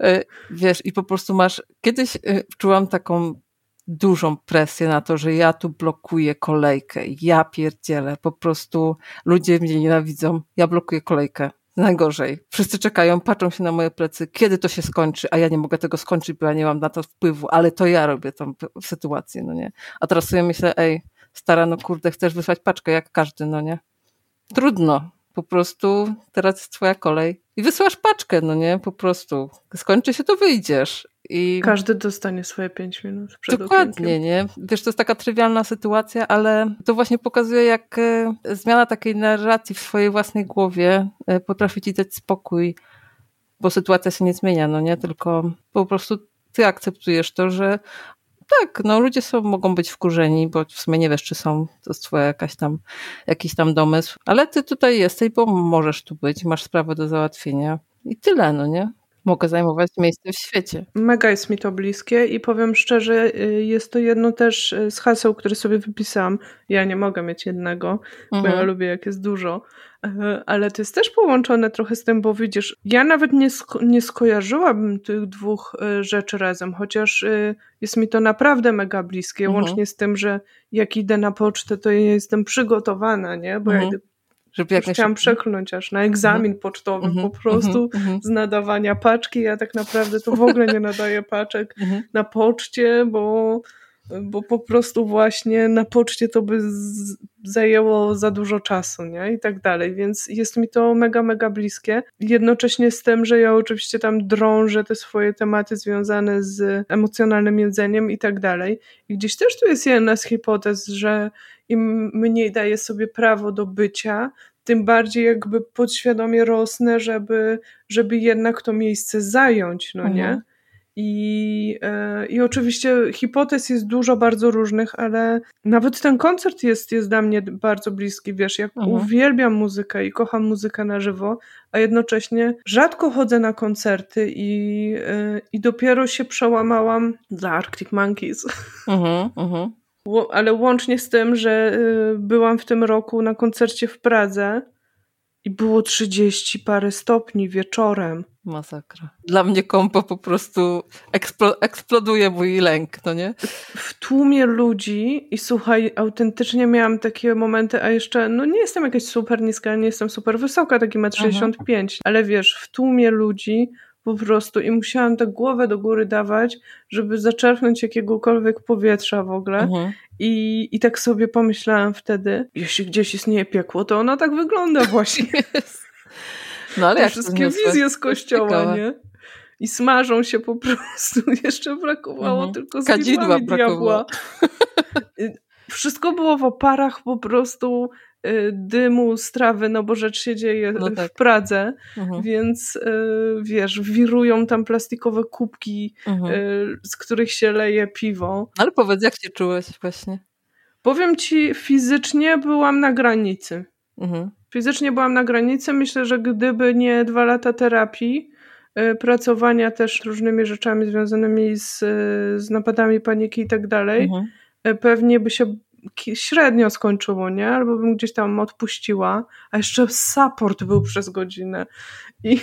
E, wiesz, i po prostu masz. Kiedyś czułam taką dużą presję na to, że ja tu blokuję kolejkę. Ja pierdzielę. Po prostu ludzie mnie nienawidzą. Ja blokuję kolejkę. Najgorzej. Wszyscy czekają, patrzą się na moje plecy, kiedy to się skończy, a ja nie mogę tego skończyć, bo ja nie mam na to wpływu, ale to ja robię tą sytuację, no nie? A teraz sobie myślę, ej, stara, no kurde, chcesz wysłać paczkę jak każdy, no nie? Trudno. Po prostu teraz jest twoja kolej i wysyłasz paczkę, no nie? Po prostu. Skończy się, to wyjdziesz. I... Każdy dostanie swoje pięć minut. Przed Dokładnie, okienkiem. nie? Wiesz, to jest taka trywialna sytuacja, ale to właśnie pokazuje, jak e, zmiana takiej narracji w swojej własnej głowie e, potrafi ci dać spokój, bo sytuacja się nie zmienia, no nie? Tylko po prostu ty akceptujesz to, że tak, no ludzie są, mogą być wkurzeni, bo w sumie nie wiesz, czy są, to jest twoja jakaś tam, jakiś tam domysł, ale ty tutaj jesteś, bo możesz tu być, masz sprawę do załatwienia i tyle, no nie? Mogę zajmować miejsce w świecie. Mega jest mi to bliskie i powiem szczerze, y, jest to jedno też y, z haseł, które sobie wypisałam. Ja nie mogę mieć jednego, mhm. bo ja mhm. lubię jak jest dużo, y, ale to jest też połączone trochę z tym, bo widzisz, ja nawet nie, sko nie skojarzyłabym tych dwóch rzeczy razem, chociaż jest mi to naprawdę mega bliskie, mhm. łącznie z tym, że jak idę na pocztę, to ja jestem przygotowana, nie? Bo mhm. ja idę żeby jak Chciałam przekląć aż na egzamin mhm. pocztowy mhm. po prostu mhm. z nadawania paczki. Ja tak naprawdę to w ogóle nie nadaję paczek na poczcie, bo, bo po prostu właśnie na poczcie to by z, zajęło za dużo czasu, nie? I tak dalej. Więc jest mi to mega, mega bliskie. Jednocześnie z tym, że ja oczywiście tam drążę te swoje tematy związane z emocjonalnym jedzeniem i tak dalej. I gdzieś też tu jest jedna z hipotez, że im mniej daję sobie prawo do bycia, tym bardziej jakby podświadomie rosnę, żeby, żeby jednak to miejsce zająć, no nie? Mhm. I, e, I oczywiście hipotez jest dużo bardzo różnych, ale nawet ten koncert jest, jest dla mnie bardzo bliski. Wiesz, jak mhm. uwielbiam muzykę i kocham muzykę na żywo, a jednocześnie rzadko chodzę na koncerty i, e, i dopiero się przełamałam dla Arctic Monkeys. Mhm, mhm ale łącznie z tym, że y, byłam w tym roku na koncercie w Pradze i było 30 parę stopni wieczorem. Masakra. Dla mnie kompo po prostu eksplo eksploduje mój lęk, no nie? W tłumie ludzi i słuchaj, autentycznie miałam takie momenty, a jeszcze, no nie jestem jakaś super niska, nie jestem super wysoka, taki 1,65 m, ale wiesz, w tłumie ludzi po prostu i musiałam tak głowę do góry dawać, żeby zaczerpnąć jakiegokolwiek powietrza w ogóle. Mhm. I, I tak sobie pomyślałam wtedy, jeśli gdzieś istnieje piekło, to ona tak wygląda (laughs) właśnie. no ale Te jak wszystkie wizje z kościoła, nie? I smażą się po prostu. (laughs) Jeszcze brakowało mhm. tylko z Kadzidła diabła. Wszystko było w oparach po prostu Y, dymu, strawy, no bo rzecz się dzieje no tak. w Pradze, mhm. więc y, wiesz, wirują tam plastikowe kubki, mhm. Y, z których się leje piwo. Ale powiedz, jak się czułeś właśnie? Powiem ci, fizycznie byłam na granicy. Mhm. Fizycznie byłam na granicy. Myślę, że gdyby nie dwa lata terapii, pracowania też różnymi rzeczami związanymi z, z napadami paniki i tak dalej, mhm pewnie by się średnio skończyło, nie? Albo bym gdzieś tam odpuściła, a jeszcze support był przez godzinę. I,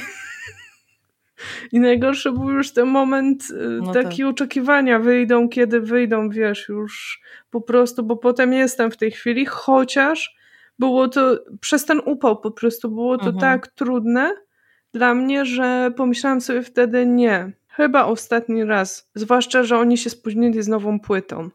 (laughs) i najgorszy był już ten moment y, no taki tak. oczekiwania, wyjdą, kiedy wyjdą, wiesz, już po prostu, bo potem jestem w tej chwili, chociaż było to, przez ten upał po prostu, było to mhm. tak trudne dla mnie, że pomyślałam sobie wtedy nie, chyba ostatni raz, zwłaszcza, że oni się spóźnili z nową płytą.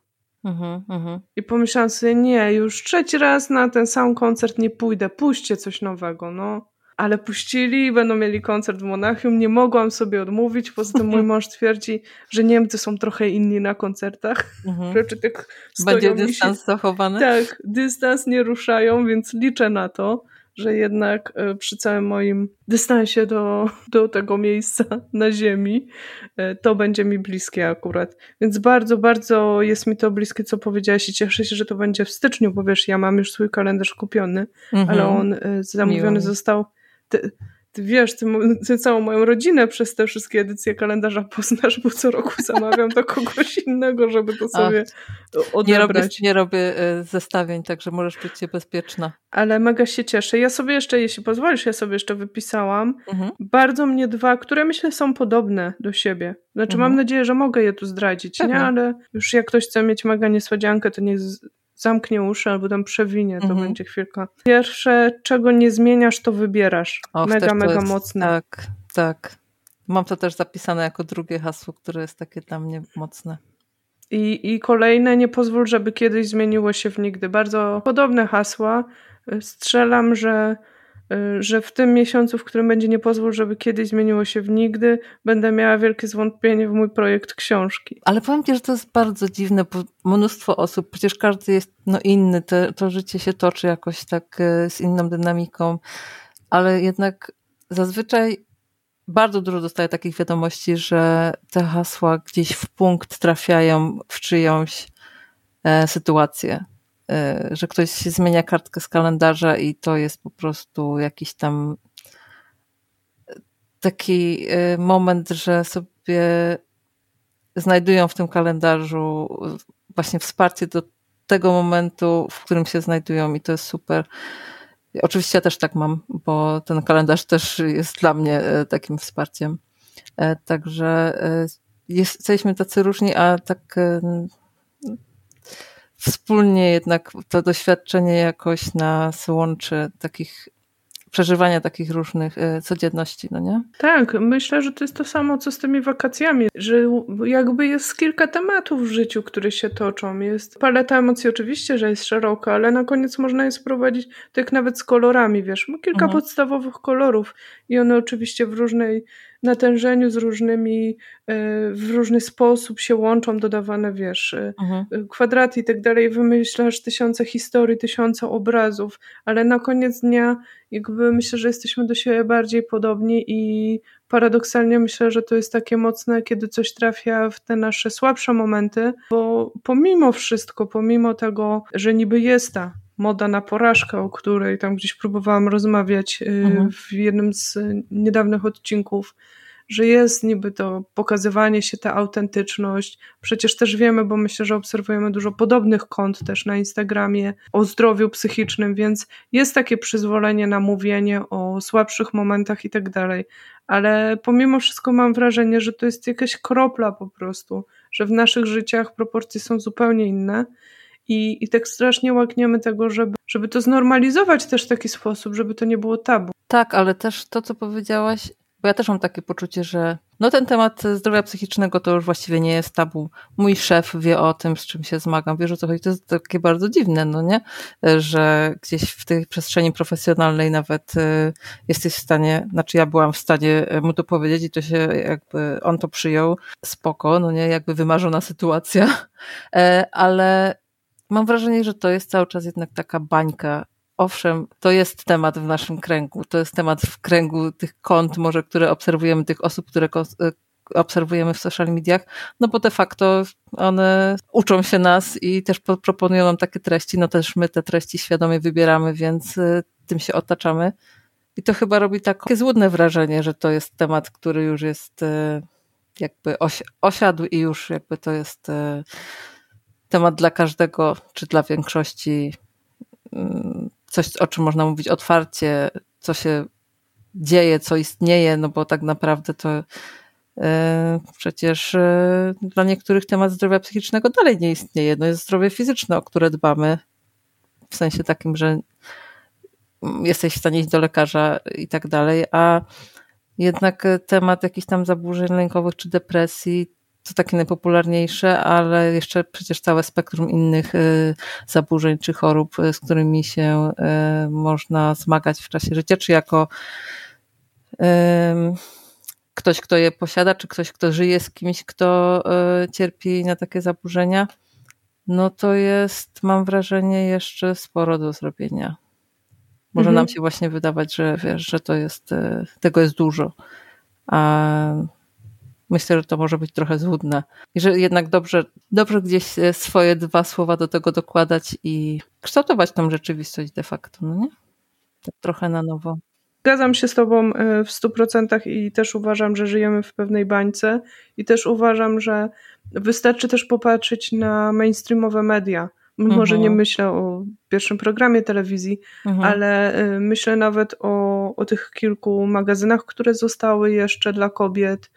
Mhm, mhm. I pomyślałam sobie, nie, już trzeci raz na ten sam koncert nie pójdę, puśćcie coś nowego, no. Ale puścili, będą mieli koncert w Monachium, nie mogłam sobie odmówić, poza tym mój (laughs) mąż twierdzi, że Niemcy są trochę inni na koncertach. Mhm. Rzeczy tak Będzie dystans się, zachowany? Tak, dystans nie ruszają, więc liczę na to że jednak e, przy całym moim dystansie do, do tego miejsca na ziemi, e, to będzie mi bliskie akurat. Więc bardzo, bardzo jest mi to bliskie, co powiedziałaś i cieszę się, że to będzie w styczniu, bo wiesz, ja mam już swój kalendarz kupiony, mhm. ale on e, zamówiony Miło. został ty wiesz, ty, ty, całą moją rodzinę przez te wszystkie edycje kalendarza poznasz, bo co roku zamawiam do kogoś innego, żeby to sobie Ach, odebrać. Nie robię, nie robię e, zestawień, także możesz czuć się bezpieczna. Ale mega się cieszę. Ja sobie jeszcze, jeśli pozwolisz, ja sobie jeszcze wypisałam. Mhm. Bardzo mnie dwa, które myślę są podobne do siebie. Znaczy mhm. mam nadzieję, że mogę je tu zdradzić, Pewnie. nie? Ale już jak ktoś chce mieć mega niespodziankę, to niech zamknie uszy albo tam przewinie, to mhm. będzie chwilka. Pierwsze, czego nie zmieniasz, to wybierasz. Och, mega, mega jest, mocne. Tak, tak. Mam to też zapisane jako drugie hasło, które jest takie dla mnie mocne. I, I kolejne, nie pozwól, żeby kiedyś zmieniło się w nigdy. Bardzo podobne hasła. Strzelam, że że w tym miesiącu, w którym będzie nie pozwól, żeby kiedyś zmieniło się w nigdy, będę miała wielkie zwątpienie w mój projekt książki. Ale powiem Ci, że to jest bardzo dziwne, bo mnóstwo osób, przecież każdy jest no, inny, to, to życie się toczy jakoś tak y, z inną dynamiką, ale jednak zazwyczaj bardzo dużo dostaję takich wiadomości, że te hasła gdzieś w punkt trafiają w czyjąś e, sytuację że ktoś zmienia kartkę z kalendarza i to jest po prostu jakiś tam taki e, moment, że sobie znajdują w tym kalendarzu właśnie wsparcie do tego momentu, w którym się znajdują i to jest super. Oczywiście ja też tak mam, bo ten kalendarz też jest dla mnie takim wsparciem. Także jesteśmy tacy różni, a tak wspólnie jednak to doświadczenie jakoś nas łączy, takich przeżywania takich różnych e, codzienności, no nie? Tak, myślę, że to jest to samo, co z tymi wakacjami, że jakby jest kilka tematów w życiu, które się toczą. Jest paleta emocji oczywiście, że jest szeroka, ale na koniec można je sprowadzić tak nawet z kolorami, wiesz, kilka mhm. podstawowych kolorów i one oczywiście w różnej natężeniu z różnymi, e, w różny sposób się łączą, dodawane, wiesz, e, mhm. kwadraty i tak dalej, wymyślasz tysiące historii, tysiące obrazów, ale na koniec dnia jakby myślę, że jesteśmy do siebie bardziej podobni i paradoksalnie myślę, że to jest takie mocne, kiedy coś trafia w te nasze słabsze momenty, bo pomimo wszystko, pomimo tego, że niby jest ta moda na porażkę, o której tam gdzieś próbowałam rozmawiać y, mhm. w jednym z niedawnych odcinków, że jest niby to pokazywanie się, ta autentyczność. Przecież też wiemy, bo myślę, że obserwujemy dużo podobnych kont też na Instagramie o zdrowiu psychicznym, więc jest takie przyzwolenie na mówienie o słabszych momentach i tak dalej. Ale pomimo wszystko mam wrażenie, że to jest jakaś kropla po prostu, że w naszych życiach proporcje są zupełnie inne. I, I tak strasznie łakniemy tego, żeby, żeby to znormalizować też w taki sposób, żeby to nie było tabu. Tak, ale też to, co powiedziałaś, bo ja też mam takie poczucie, że no ten temat zdrowia psychicznego to już właściwie nie jest tabu. Mój szef wie o tym, z czym się zmagam, wie, że co chodzi. To jest takie bardzo dziwne, no nie? Że gdzieś w tej przestrzeni profesjonalnej nawet y, jesteś w stanie, znaczy ja byłam w stanie mu to powiedzieć i to się jakby, on to przyjął, spoko, no nie? Jakby wymarzona sytuacja, (laughs) e, ale mam wrażenie, że to jest cały czas jednak taka bańka owszem, to jest temat w naszym kręgu. To jest temat w kręgu tych kont, może, które obserwujemy, tych osób, które e, obserwujemy w social mediach, no bo de facto one uczą się nas i też proponują nam takie treści, no też my te treści świadomie wybieramy, więc e, tym się otaczamy. I to chyba robi takie złudne wrażenie, że to jest temat, który już jest e, jakby osiadł i już jakby to jest temat dla każdego, czy dla większości, mm, coś, o czym można mówić otwarcie, co się dzieje, co istnieje, no bo tak naprawdę to e, przecież e, dla niektórych temat zdrowia psychicznego dalej nie istnieje. No jest zdrowie fizyczne, o które dbamy, w sensie takim, że jesteś w stanie iść do lekarza i tak dalej, a jednak temat jakichś tam zaburzeń lękowych czy depresji to takie najpopularniejsze, ale jeszcze przecież całe spektrum innych y, zaburzeń czy chorób, y, z którymi się y, można zmagać w czasie życia, czy jako ktoś, kto je posiada, czy ktoś, kto żyje z kimś, kto cierpi na takie zaburzenia, no to jest, mam wrażenie, jeszcze sporo do zrobienia. Może mhm. nam się właśnie wydawać, że wiesz, że to jest, tego jest dużo. A myślę, że to może być trochę złudne. I że jednak dobrze, dobrze gdzieś e, swoje dwa słowa do tego dokładać i kształtować tą rzeczywistość de facto, no nie? Tak trochę na nowo. Zgadzam się z Tobą e, w stu procentach i też uważam, że żyjemy w pewnej bańce i też uważam, że wystarczy też popatrzeć na mainstreamowe media. Mhm. Może nie myślę o pierwszym programie telewizji, mhm. ale e, myślę nawet o, o tych kilku magazynach, które zostały jeszcze dla kobiet,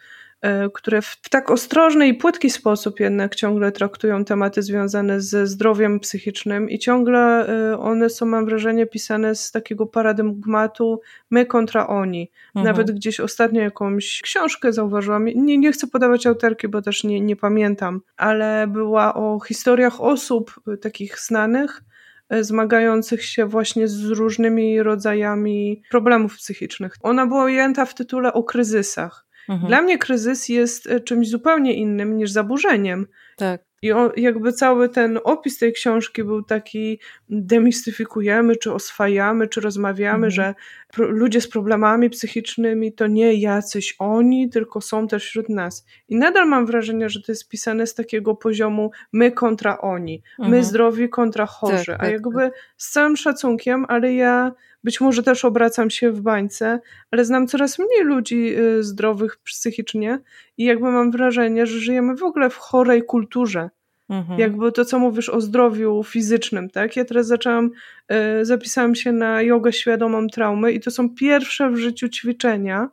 które w tak ostrożny i płytki sposób jednak ciągle traktują tematy związane ze zdrowiem psychicznym i ciągle e, one są, mam wrażenie, pisane z takiego paradygmatu my kontra oni. Mhm. Nawet gdzieś ostatnio jakąś książkę zauważyłam, nie, nie chcę podawać autorki, bo też nie, nie pamiętam, ale była o historiach osób e, takich znanych, zmagających się właśnie z różnymi rodzajami problemów psychicznych. Ona była ujęta w tytule o kryzysach. Mhm. Dla mnie kryzys jest e, czymś zupełnie innym niż zaburzeniem. Tak. I on, jakby cały ten opis tej książki był taki, demistyfikujemy, czy oswajamy, czy rozmawiamy, mhm. że pro, ludzie z problemami psychicznymi to nie jacyś oni, tylko są też wśród nas. I nadal mam wrażenie, że to jest pisane z takiego poziomu my kontra oni, mhm. my zdrowi kontra chorzy, tak, a tak, jakby tak. z całym szacunkiem, ale ja być może też obracam się w bańce, ale znam coraz mniej ludzi y, zdrowych psychicznie i jakby mam wrażenie, że żyjemy w ogóle w chorej kulturze. Mhm. Jakby to, co mówisz o zdrowiu fizycznym, tak? Ja teraz zaczęłam, y, zapisałam się na jogę świadomą traumy i to są pierwsze w życiu ćwiczenia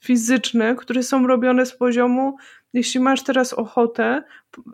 fizyczne, które są robione z poziomu jeśli masz teraz ochotę,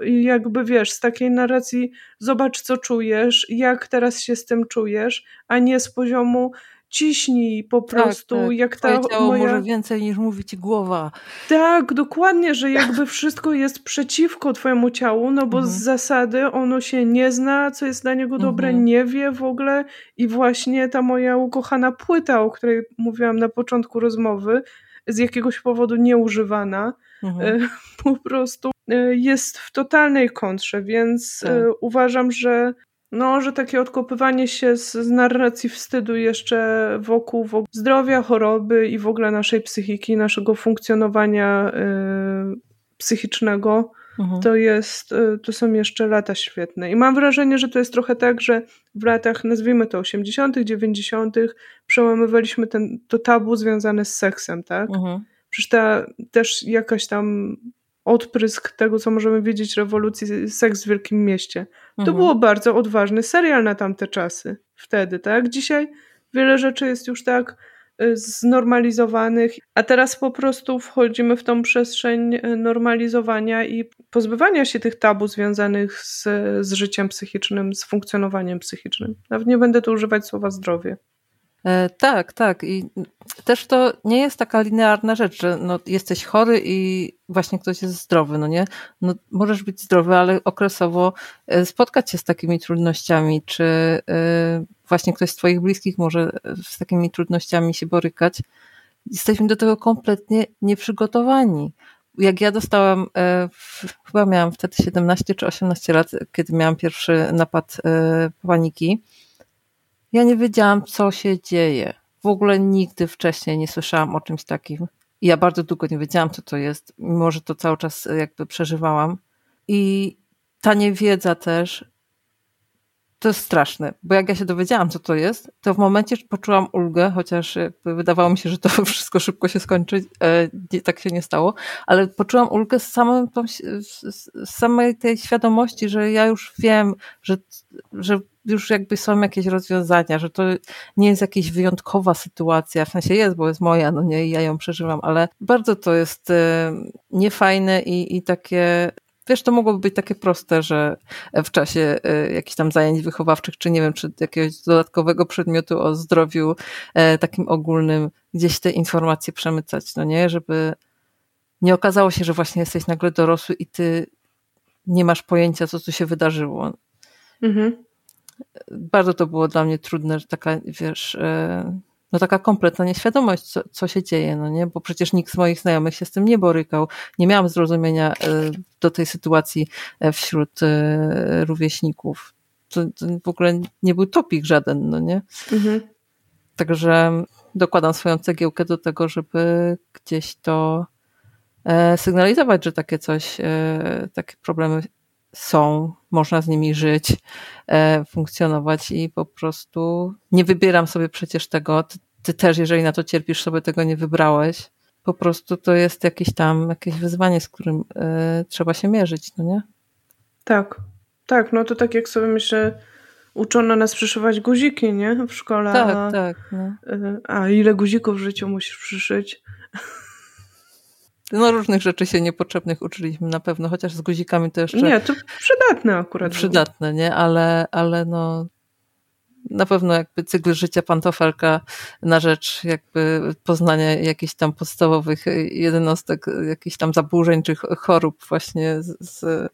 jakby wiesz, z takiej narracji, zobacz co czujesz, jak teraz się z tym czujesz, a nie z poziomu ciśnij po tak, prostu, tak, tak. jak ta ciało moja... może więcej niż mówi ci głowa. Tak, dokładnie, że jakby (laughs) wszystko jest przeciwko twojemu ciału, no bo mhm. z zasady ono się nie zna, co jest dla niego dobre, mhm. nie wie w ogóle i właśnie ta moja ukochana płyta, o której mówiłam na początku rozmowy, z jakiegoś powodu nieużywana, mhm. E, po prostu e, jest w totalnej kontrze, więc e, tak. uważam, że no, że takie odkopywanie się z, z narracji wstydu jeszcze wokół, wokół, zdrowia, choroby i w ogóle naszej psychiki, naszego funkcjonowania psychicznego, mhm. to jest, y, to są jeszcze lata świetne. I mam wrażenie, że to jest trochę tak, że w latach, nazwijmy to 80., 90., przełamywaliśmy ten, to tabu związane z seksem, tak? Mhm. Przecież ta też jakaś tam odprysk tego, co możemy wiedzieć rewolucji Seks w Wielkim Mieście. To mhm. było bardzo odważny serial na tamte czasy. Wtedy, tak? Dzisiaj wiele rzeczy jest już tak znormalizowanych, a teraz po prostu wchodzimy w tą przestrzeń y, normalizowania i pozbywania się tych tabu związanych z, z życiem psychicznym, z funkcjonowaniem psychicznym. Nawet nie będę tu używać słowa zdrowie. E, tak, tak. I też to nie jest taka linearna rzecz, że no, jesteś chory i właśnie ktoś jest zdrowy, no nie? No, możesz być zdrowy, ale okresowo e, spotkać się z takimi trudnościami, czy e, właśnie ktoś z Twoich bliskich może z takimi trudnościami się borykać. Jesteśmy do tego kompletnie nieprzygotowani. Jak ja dostałam, chyba miałam wtedy 17 czy 18 lat, kiedy miałam pierwszy napad paniki ja nie wiedziałam, co się dzieje. W ogóle nigdy wcześniej nie słyszałam o czymś takim. Ja bardzo długo nie wiedziałam, co to jest, mimo że to cały czas jakby przeżywałam. I ta niewiedza też to jest straszne, bo jak ja się dowiedziałam, co to jest, to w momencie poczułam ulgę, chociaż wydawało mi się, że to (laughs) wszystko szybko się skończy, e, tak się nie stało, ale poczułam ulgę z, samym, z samej tej świadomości, że ja już wiem, że, że już jakby są jakieś rozwiązania, że to nie jest jakaś wyjątkowa sytuacja, w sensie jest, bo jest moja, no nie, ja ją przeżywam, ale bardzo to jest e, niefajne i, i takie Wiesz, to mogłoby być takie proste, że w czasie e, jakichś tam zajęć wychowawczych, czy nie wiem, czy jakiegoś dodatkowego przedmiotu o zdrowiu e, takim ogólnym, gdzieś te informacje przemycać, no nie? Żeby nie okazało się, że właśnie jesteś nagle dorosły i ty nie masz pojęcia, co tu się wydarzyło. Mhm. Bardzo to było dla mnie trudne, że taka, wiesz, e, no taka kompletna nieświadomość, co, co się dzieje, no nie? Bo przecież nikt z moich znajomych się z tym nie borykał. Nie miałam zrozumienia e, do tej sytuacji e, wśród e, rówieśników. To, to w ogóle nie był topik żaden, no nie? Mhm. Także dokładam swoją cegiełkę do tego, żeby gdzieś to sygnalizować, że takie coś, takie problemy są, można z nimi żyć, e, funkcjonować i po prostu nie wybieram sobie przecież tego. Ty, ty, też, jeżeli na to cierpisz, sobie tego nie wybrałeś. Po prostu to jest jakieś tam, jakieś wyzwanie, z którym e, trzeba się mierzyć, no nie? Tak, tak, no to tak jak sobie myślę, uczono nas przyszywać guziki, nie? W szkole. Tak, a, tak. No. E, a ile guzików w życiu musisz przyszyć? No różnych rzeczy się niepotrzebnych uczyliśmy na pewno, chociaż z guzikami to jeszcze... Nie, to przydatne akurat. Przydatne, nie? Ale, ale no na pewno jakby cykl życia pantofelka na rzecz jakby poznania jakichś tam podstawowych jednostek, jakichś tam zaburzeń czy chorób właśnie z, z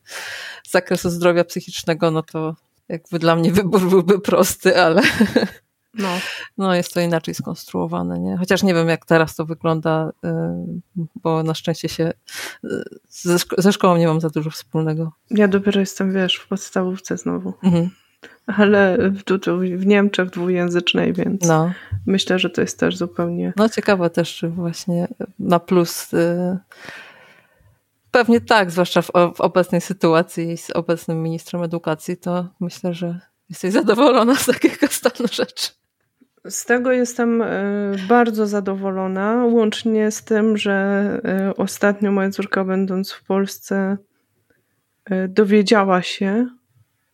zakresu zdrowia psychicznego, no to jakby dla mnie wybór byłby prosty, ale (laughs) no. no jest to inaczej skonstruowane, nie? Chociaż nie wiem, jak teraz to wygląda, y, bo na szczęście się y, ze, szko ze szkołą nie mam za dużo wspólnego. Ja dopiero jestem, wiesz, w podstawówce znowu. Mhm. Ale w, w Niemczech dwujęzycznej, więc no. myślę, że to jest też zupełnie. No ciekawe też, czy właśnie na plus. Y, pewnie tak, zwłaszcza w, w obecnej sytuacji z obecnym ministrem edukacji, to myślę, że jesteś zadowolona z takiego (laughs) stanu rzeczy. Z tego jestem e, bardzo zadowolona, łącznie z tym, że e, ostatnio moja córka, będąc w Polsce, e, dowiedziała się,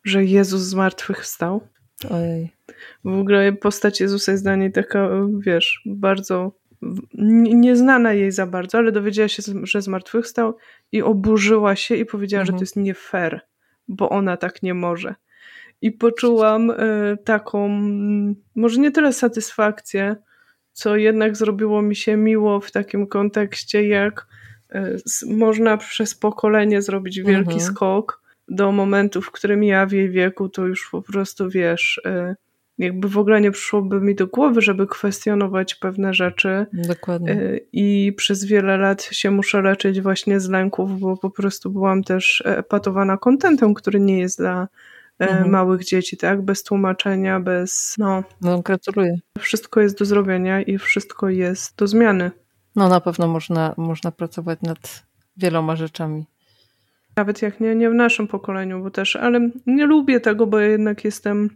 że Jezus zmartwychwstał. Ojej. W ogóle postać Jezusa jest dla niej taka, wiesz, bardzo nieznana jej za bardzo, ale dowiedziała się, że zmartwychwstał i oburzyła się i powiedziała, mhm. że to jest nie fair, bo ona tak nie może i poczułam e, taką, może nie tyle satysfakcję, co jednak zrobiło mi się miło w takim kontekście, jak e, można przez pokolenie zrobić wielki mhm. skok do momentu, w którym ja w jej wieku to już po prostu wiesz, e, jakby w ogóle nie przyszłoby mi do głowy, żeby kwestionować pewne rzeczy. Dokładnie. I przez wiele lat się muszę leczyć właśnie z lęków, bo po prostu byłam też epatowana kontentem, który nie jest dla mhm. małych dzieci, tak? Bez tłumaczenia, bez. No. no, gratuluję. Wszystko jest do zrobienia i wszystko jest do zmiany. No, na pewno można, można pracować nad wieloma rzeczami. Nawet jak nie, nie w naszym pokoleniu, bo też, ale nie lubię tego, bo jednak jestem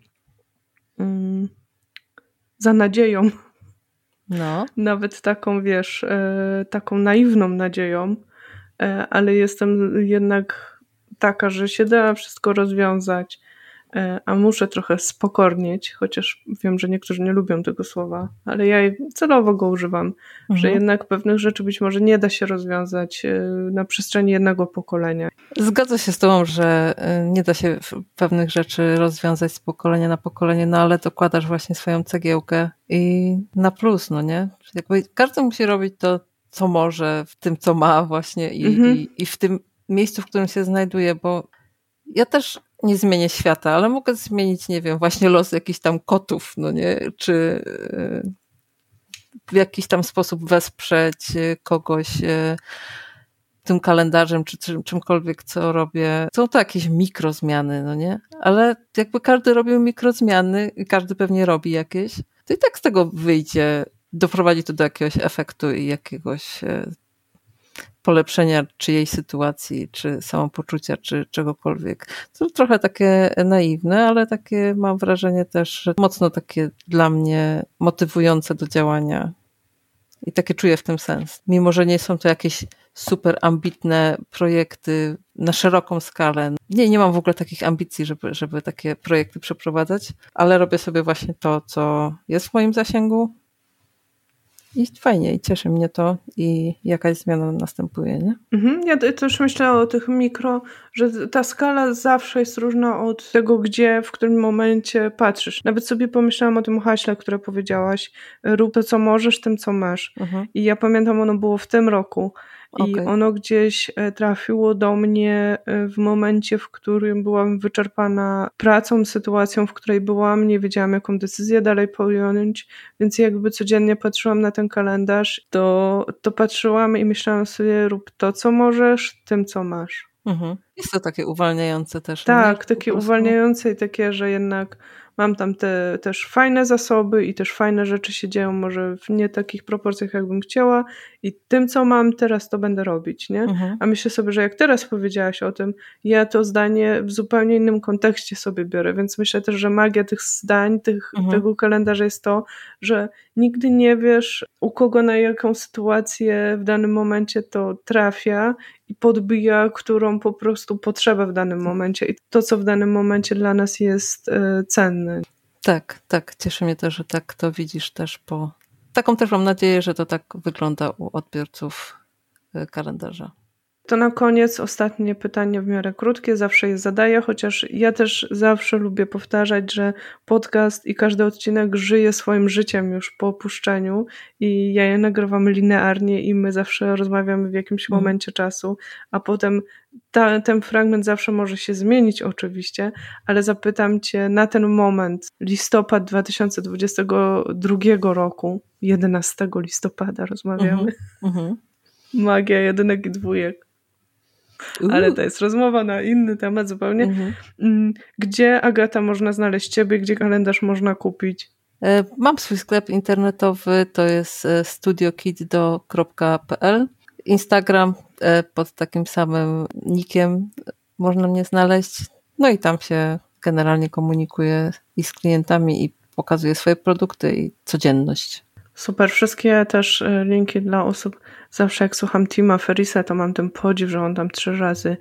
mm, za nadzieją. No. (laughs) Nawet taką, wiesz, e, taką naiwną nadzieją, e, ale jestem jednak taka, że się da wszystko rozwiązać, E, a muszę trochę spokornieć, chociaż wiem, że niektórzy nie lubią tego słowa, ale ja celowo go używam, mhm. że jednak pewnych rzeczy być może nie da się rozwiązać e, na przestrzeni jednego pokolenia. Zgodzę się z Tobą, że e, nie da się pewnych rzeczy rozwiązać z pokolenia na pokolenie, no ale dokładasz właśnie swoją cegiełkę i na plus, no nie? Jakby każdy musi robić to, co może, w tym, co ma właśnie i, mhm. i, i w tym miejscu, w którym się znajduje, bo ja też nie zmienię świata, ale mogę zmienić, nie wiem, właśnie los jakichś tam kotów, no nie? Czy e, w jakiś tam sposób wesprzeć e, kogoś e, tym kalendarzem, czy czymkolwiek, co robię. Są to jakieś mikrozmiany, no nie? Ale jakby każdy robił mikrozmiany, każdy pewnie robi jakieś, to i tak z tego wyjdzie, doprowadzi to do jakiegoś efektu i jakiegoś polepszenia czyjejś sytuacji, czy samopoczucia, czy czegokolwiek. To trochę takie naiwne, ale takie mam wrażenie też mocno takie dla mnie motywujące do działania. I takie czuję w tym sens. Mimo, że nie są to jakieś super ambitne projekty na szeroką skalę. Nie, nie mam w ogóle takich ambicji, żeby, żeby takie projekty przeprowadzać, ale robię sobie właśnie to, co jest w moim zasięgu, i fajnie, i cieszy mnie to i jakaś zmiana następuje, nie? Mhm, ja też myślę o tych mikro, że ta skala zawsze jest różna od tego, gdzie, w którym momencie patrzysz. Nawet sobie pomyślałam o tym haśle, które powiedziałaś, rób to, co możesz, tym, co masz. Mhm. I ja pamiętam, ono było w tym roku, i okay. ono gdzieś e, trafiło do mnie e, w momencie, w którym byłam wyczerpana pracą, sytuacją, w której byłam, nie wiedziałam, jaką decyzję dalej podjąć, więc jakby codziennie patrzyłam na ten kalendarz, to, to patrzyłam i myślałam sobie, rób to, co możesz, tym, co masz. Mhm. Jest to takie uwalniające też. Tak, takie uwalniające i takie, że jednak Mam tam te też fajne zasoby i też fajne rzeczy się dzieją, może w nie takich proporcjach, jakbym chciała, i tym, co mam, teraz to będę robić, nie? Mhm. A myślę sobie, że jak teraz powiedziałaś o tym, ja to zdanie w zupełnie innym kontekście sobie biorę, więc myślę też, że magia tych zdań, tych, mhm. tego kalendarza jest to, że nigdy nie wiesz, u kogo na jaką sytuację w danym momencie to trafia i podbija, którą po prostu potrzebę w danym momencie i to, co w danym momencie dla nas jest e, cenne. Tak, tak. Cieszy mnie też, że tak to widzisz też po. Taką też mam nadzieję, że to tak wygląda u odbiorców e, kalendarza. To na koniec ostatnie pytanie w miarę krótkie, zawsze je zadaję, chociaż ja też zawsze lubię powtarzać, że podcast i każdy odcinek żyje swoim życiem już po opuszczeniu i ja je nagrywam linearnie i my zawsze rozmawiamy w jakimś mm. momencie czasu, a potem ta, ten fragment zawsze może się zmienić oczywiście, ale zapytam Cię na ten moment, listopad 2022 roku, 11 listopada rozmawiamy, mm -hmm. magia jedynek i dwójek ale to jest rozmowa na inny temat zupełnie. Mhm. Mm, gdzie, Agata, można znaleźć Ciebie? Gdzie kalendarz można kupić? E, mam swój sklep internetowy, to jest e, studiokiddo.pl. Instagram e, pod takim samym nikiem można mnie znaleźć. No i tam się generalnie komunikuję i z klientami i pokazuję swoje produkty i codzienność. Super. Wszystkie też linki dla osób, Zawsze jak słucham Tima Ferisa, to mam ten podziw, że on tam trzy razy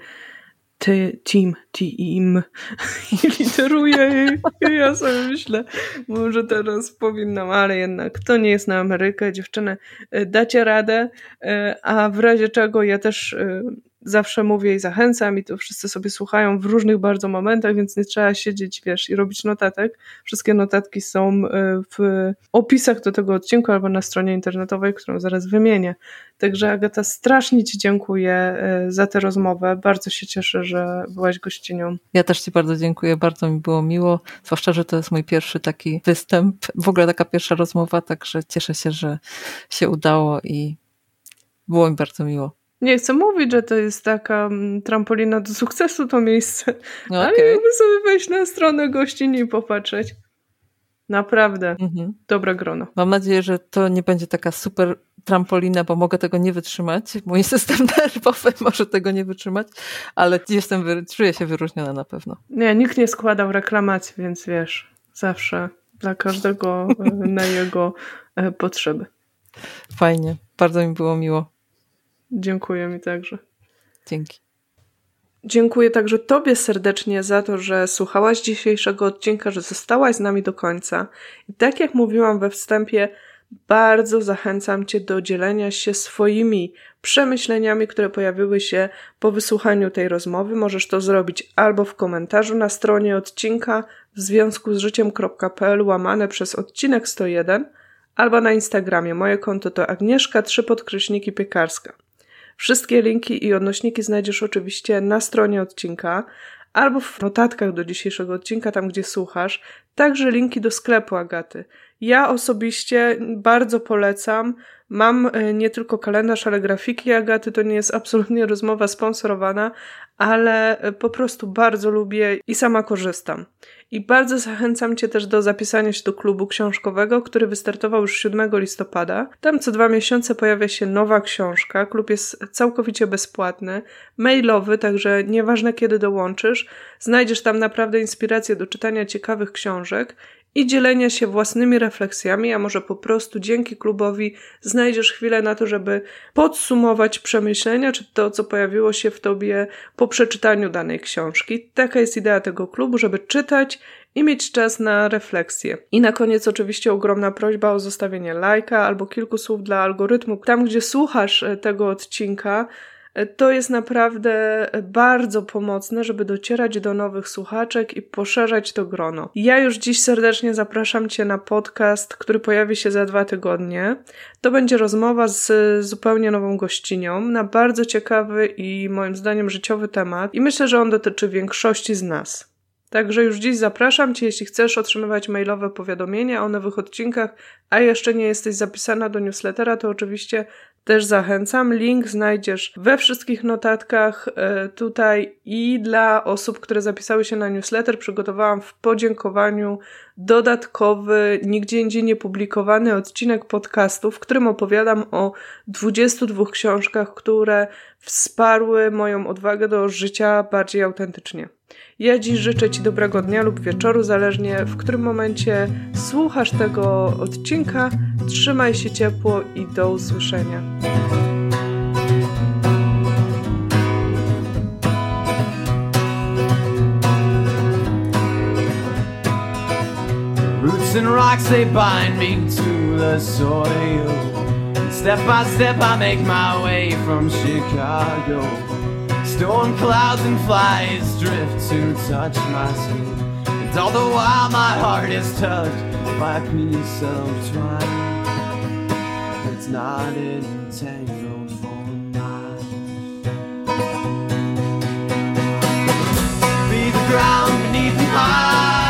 ty, team, team (laughs) i literuje i ja sobie myślę, może teraz powinnam, ale jednak to nie jest na Amerykę, dziewczyny, e, dacie radę, e, a w razie czego ja też e, zawsze mówię i zachęcam i to wszyscy sobie słuchają w różnych bardzo momentach, więc nie trzeba siedzieć, wiesz, i robić notatek. Wszystkie notatki są e, w opisach do tego odcinku albo na stronie internetowej, którą zaraz wymienię. Także Agata, strasznie Ci dziękuję e, za tę rozmowę. Bardzo się cieszę, że byłaś gościnią. Ja też Ci bardzo dziękuję, bardzo mi było miło, zwłaszcza, że to jest mój pierwszy taki występ, w ogóle taka pierwsza rozmowa, także cieszę się, że się udało i było mi bardzo miło. Nie chcę mówić, że to jest taka mm, trampolina do sukcesu to miejsce, okay. ale mógłby sobie wejść na stronę gościni i popatrzeć. Naprawdę, mhm. dobre grono. Mam nadzieję, że to nie będzie taka super trampolina, bo mogę tego nie wytrzymać. Mój system (laughs) nerwowy może tego nie wytrzymać, ale jestem, czuję się wyróżniona na pewno. Nie, nikt nie składał reklamacji, więc wiesz, zawsze dla każdego e, na jego e, potrzeby. Fajnie, bardzo mi było miło. Dziękuję mi także. Dzięki. Dziękuję także Tobie serdecznie za to, że słuchałaś dzisiejszego odcinka, że zostałaś z nami do końca. I tak jak mówiłam we wstępie, bardzo zachęcam Cię do dzielenia się swoimi przemyśleniami, które pojawiły się po wysłuchaniu tej rozmowy. Możesz to zrobić albo w komentarzu na stronie odcinka w związku z życiem.pl łamane przez odcinek 101, albo na Instagramie. Moje konto to Agnieszka 3 podkreśniki piekarska. Wszystkie linki i odnośniki znajdziesz oczywiście na stronie odcinka albo w notatkach do dzisiejszego odcinka, tam gdzie słuchasz. Także linki do sklepu Agaty. Ja osobiście bardzo polecam Mam e, nie tylko kalendarz, ale grafiki Agaty. To nie jest absolutnie rozmowa sponsorowana, ale e, po prostu bardzo lubię i sama korzystam. I bardzo zachęcam Cię też do zapisania się do klubu książkowego, który wystartował już 7 listopada. Tam co dwa miesiące pojawia się nowa książka. Klub jest całkowicie bezpłatny, mailowy, także nieważne kiedy dołączysz, znajdziesz tam naprawdę inspirację do czytania ciekawych książek i dzielenia się własnymi refleksjami, a może po prostu dzięki klubowi znajdziesz chwilę na to, żeby podsumować przemyślenia, czy to, co pojawiło się w tobie po przeczytaniu danej książki. Taka jest idea tego klubu, żeby czytać i mieć czas na refleksję. I na koniec oczywiście ogromna prośba o zostawienie lajka albo kilku słów dla algorytmu. Tam, gdzie słuchasz e, tego odcinka, to jest naprawdę bardzo pomocne, żeby docierać do nowych słuchaczek i poszerzać to grono. Ja już dziś serdecznie zapraszam Cię na podcast, który pojawi się za dwa tygodnie. To będzie rozmowa z zupełnie nową gościnią na bardzo ciekawy i moim zdaniem życiowy temat i myślę, że on dotyczy większości z nas. Także już dziś zapraszam Cię, jeśli chcesz otrzymywać mailowe powiadomienia o nowych odcinkach, a jeszcze nie jesteś zapisana do newslettera, to oczywiście też zachęcam. Link znajdziesz we wszystkich notatkach e, tutaj i dla osób, które zapisały się na newsletter, przygotowałam w podziękowaniu dodatkowy, nigdzie indziej niepublikowany odcinek podcastu, w którym opowiadam o 22 książkach, które wsparły moją odwagę do życia bardziej autentycznie. Ja dziś życzę Ci dobrego dnia lub wieczoru, zależnie w którym momencie słuchasz tego odcinka. Trzymaj się ciepło i do usłyszenia. Roots and rocks they bind me to the soil. Step by step I make my way from Chicago. Storm clouds and flies drift to touch my skin. And all the while my heart is touched by a piece of twine. It's not entangled for miles. Be the ground beneath my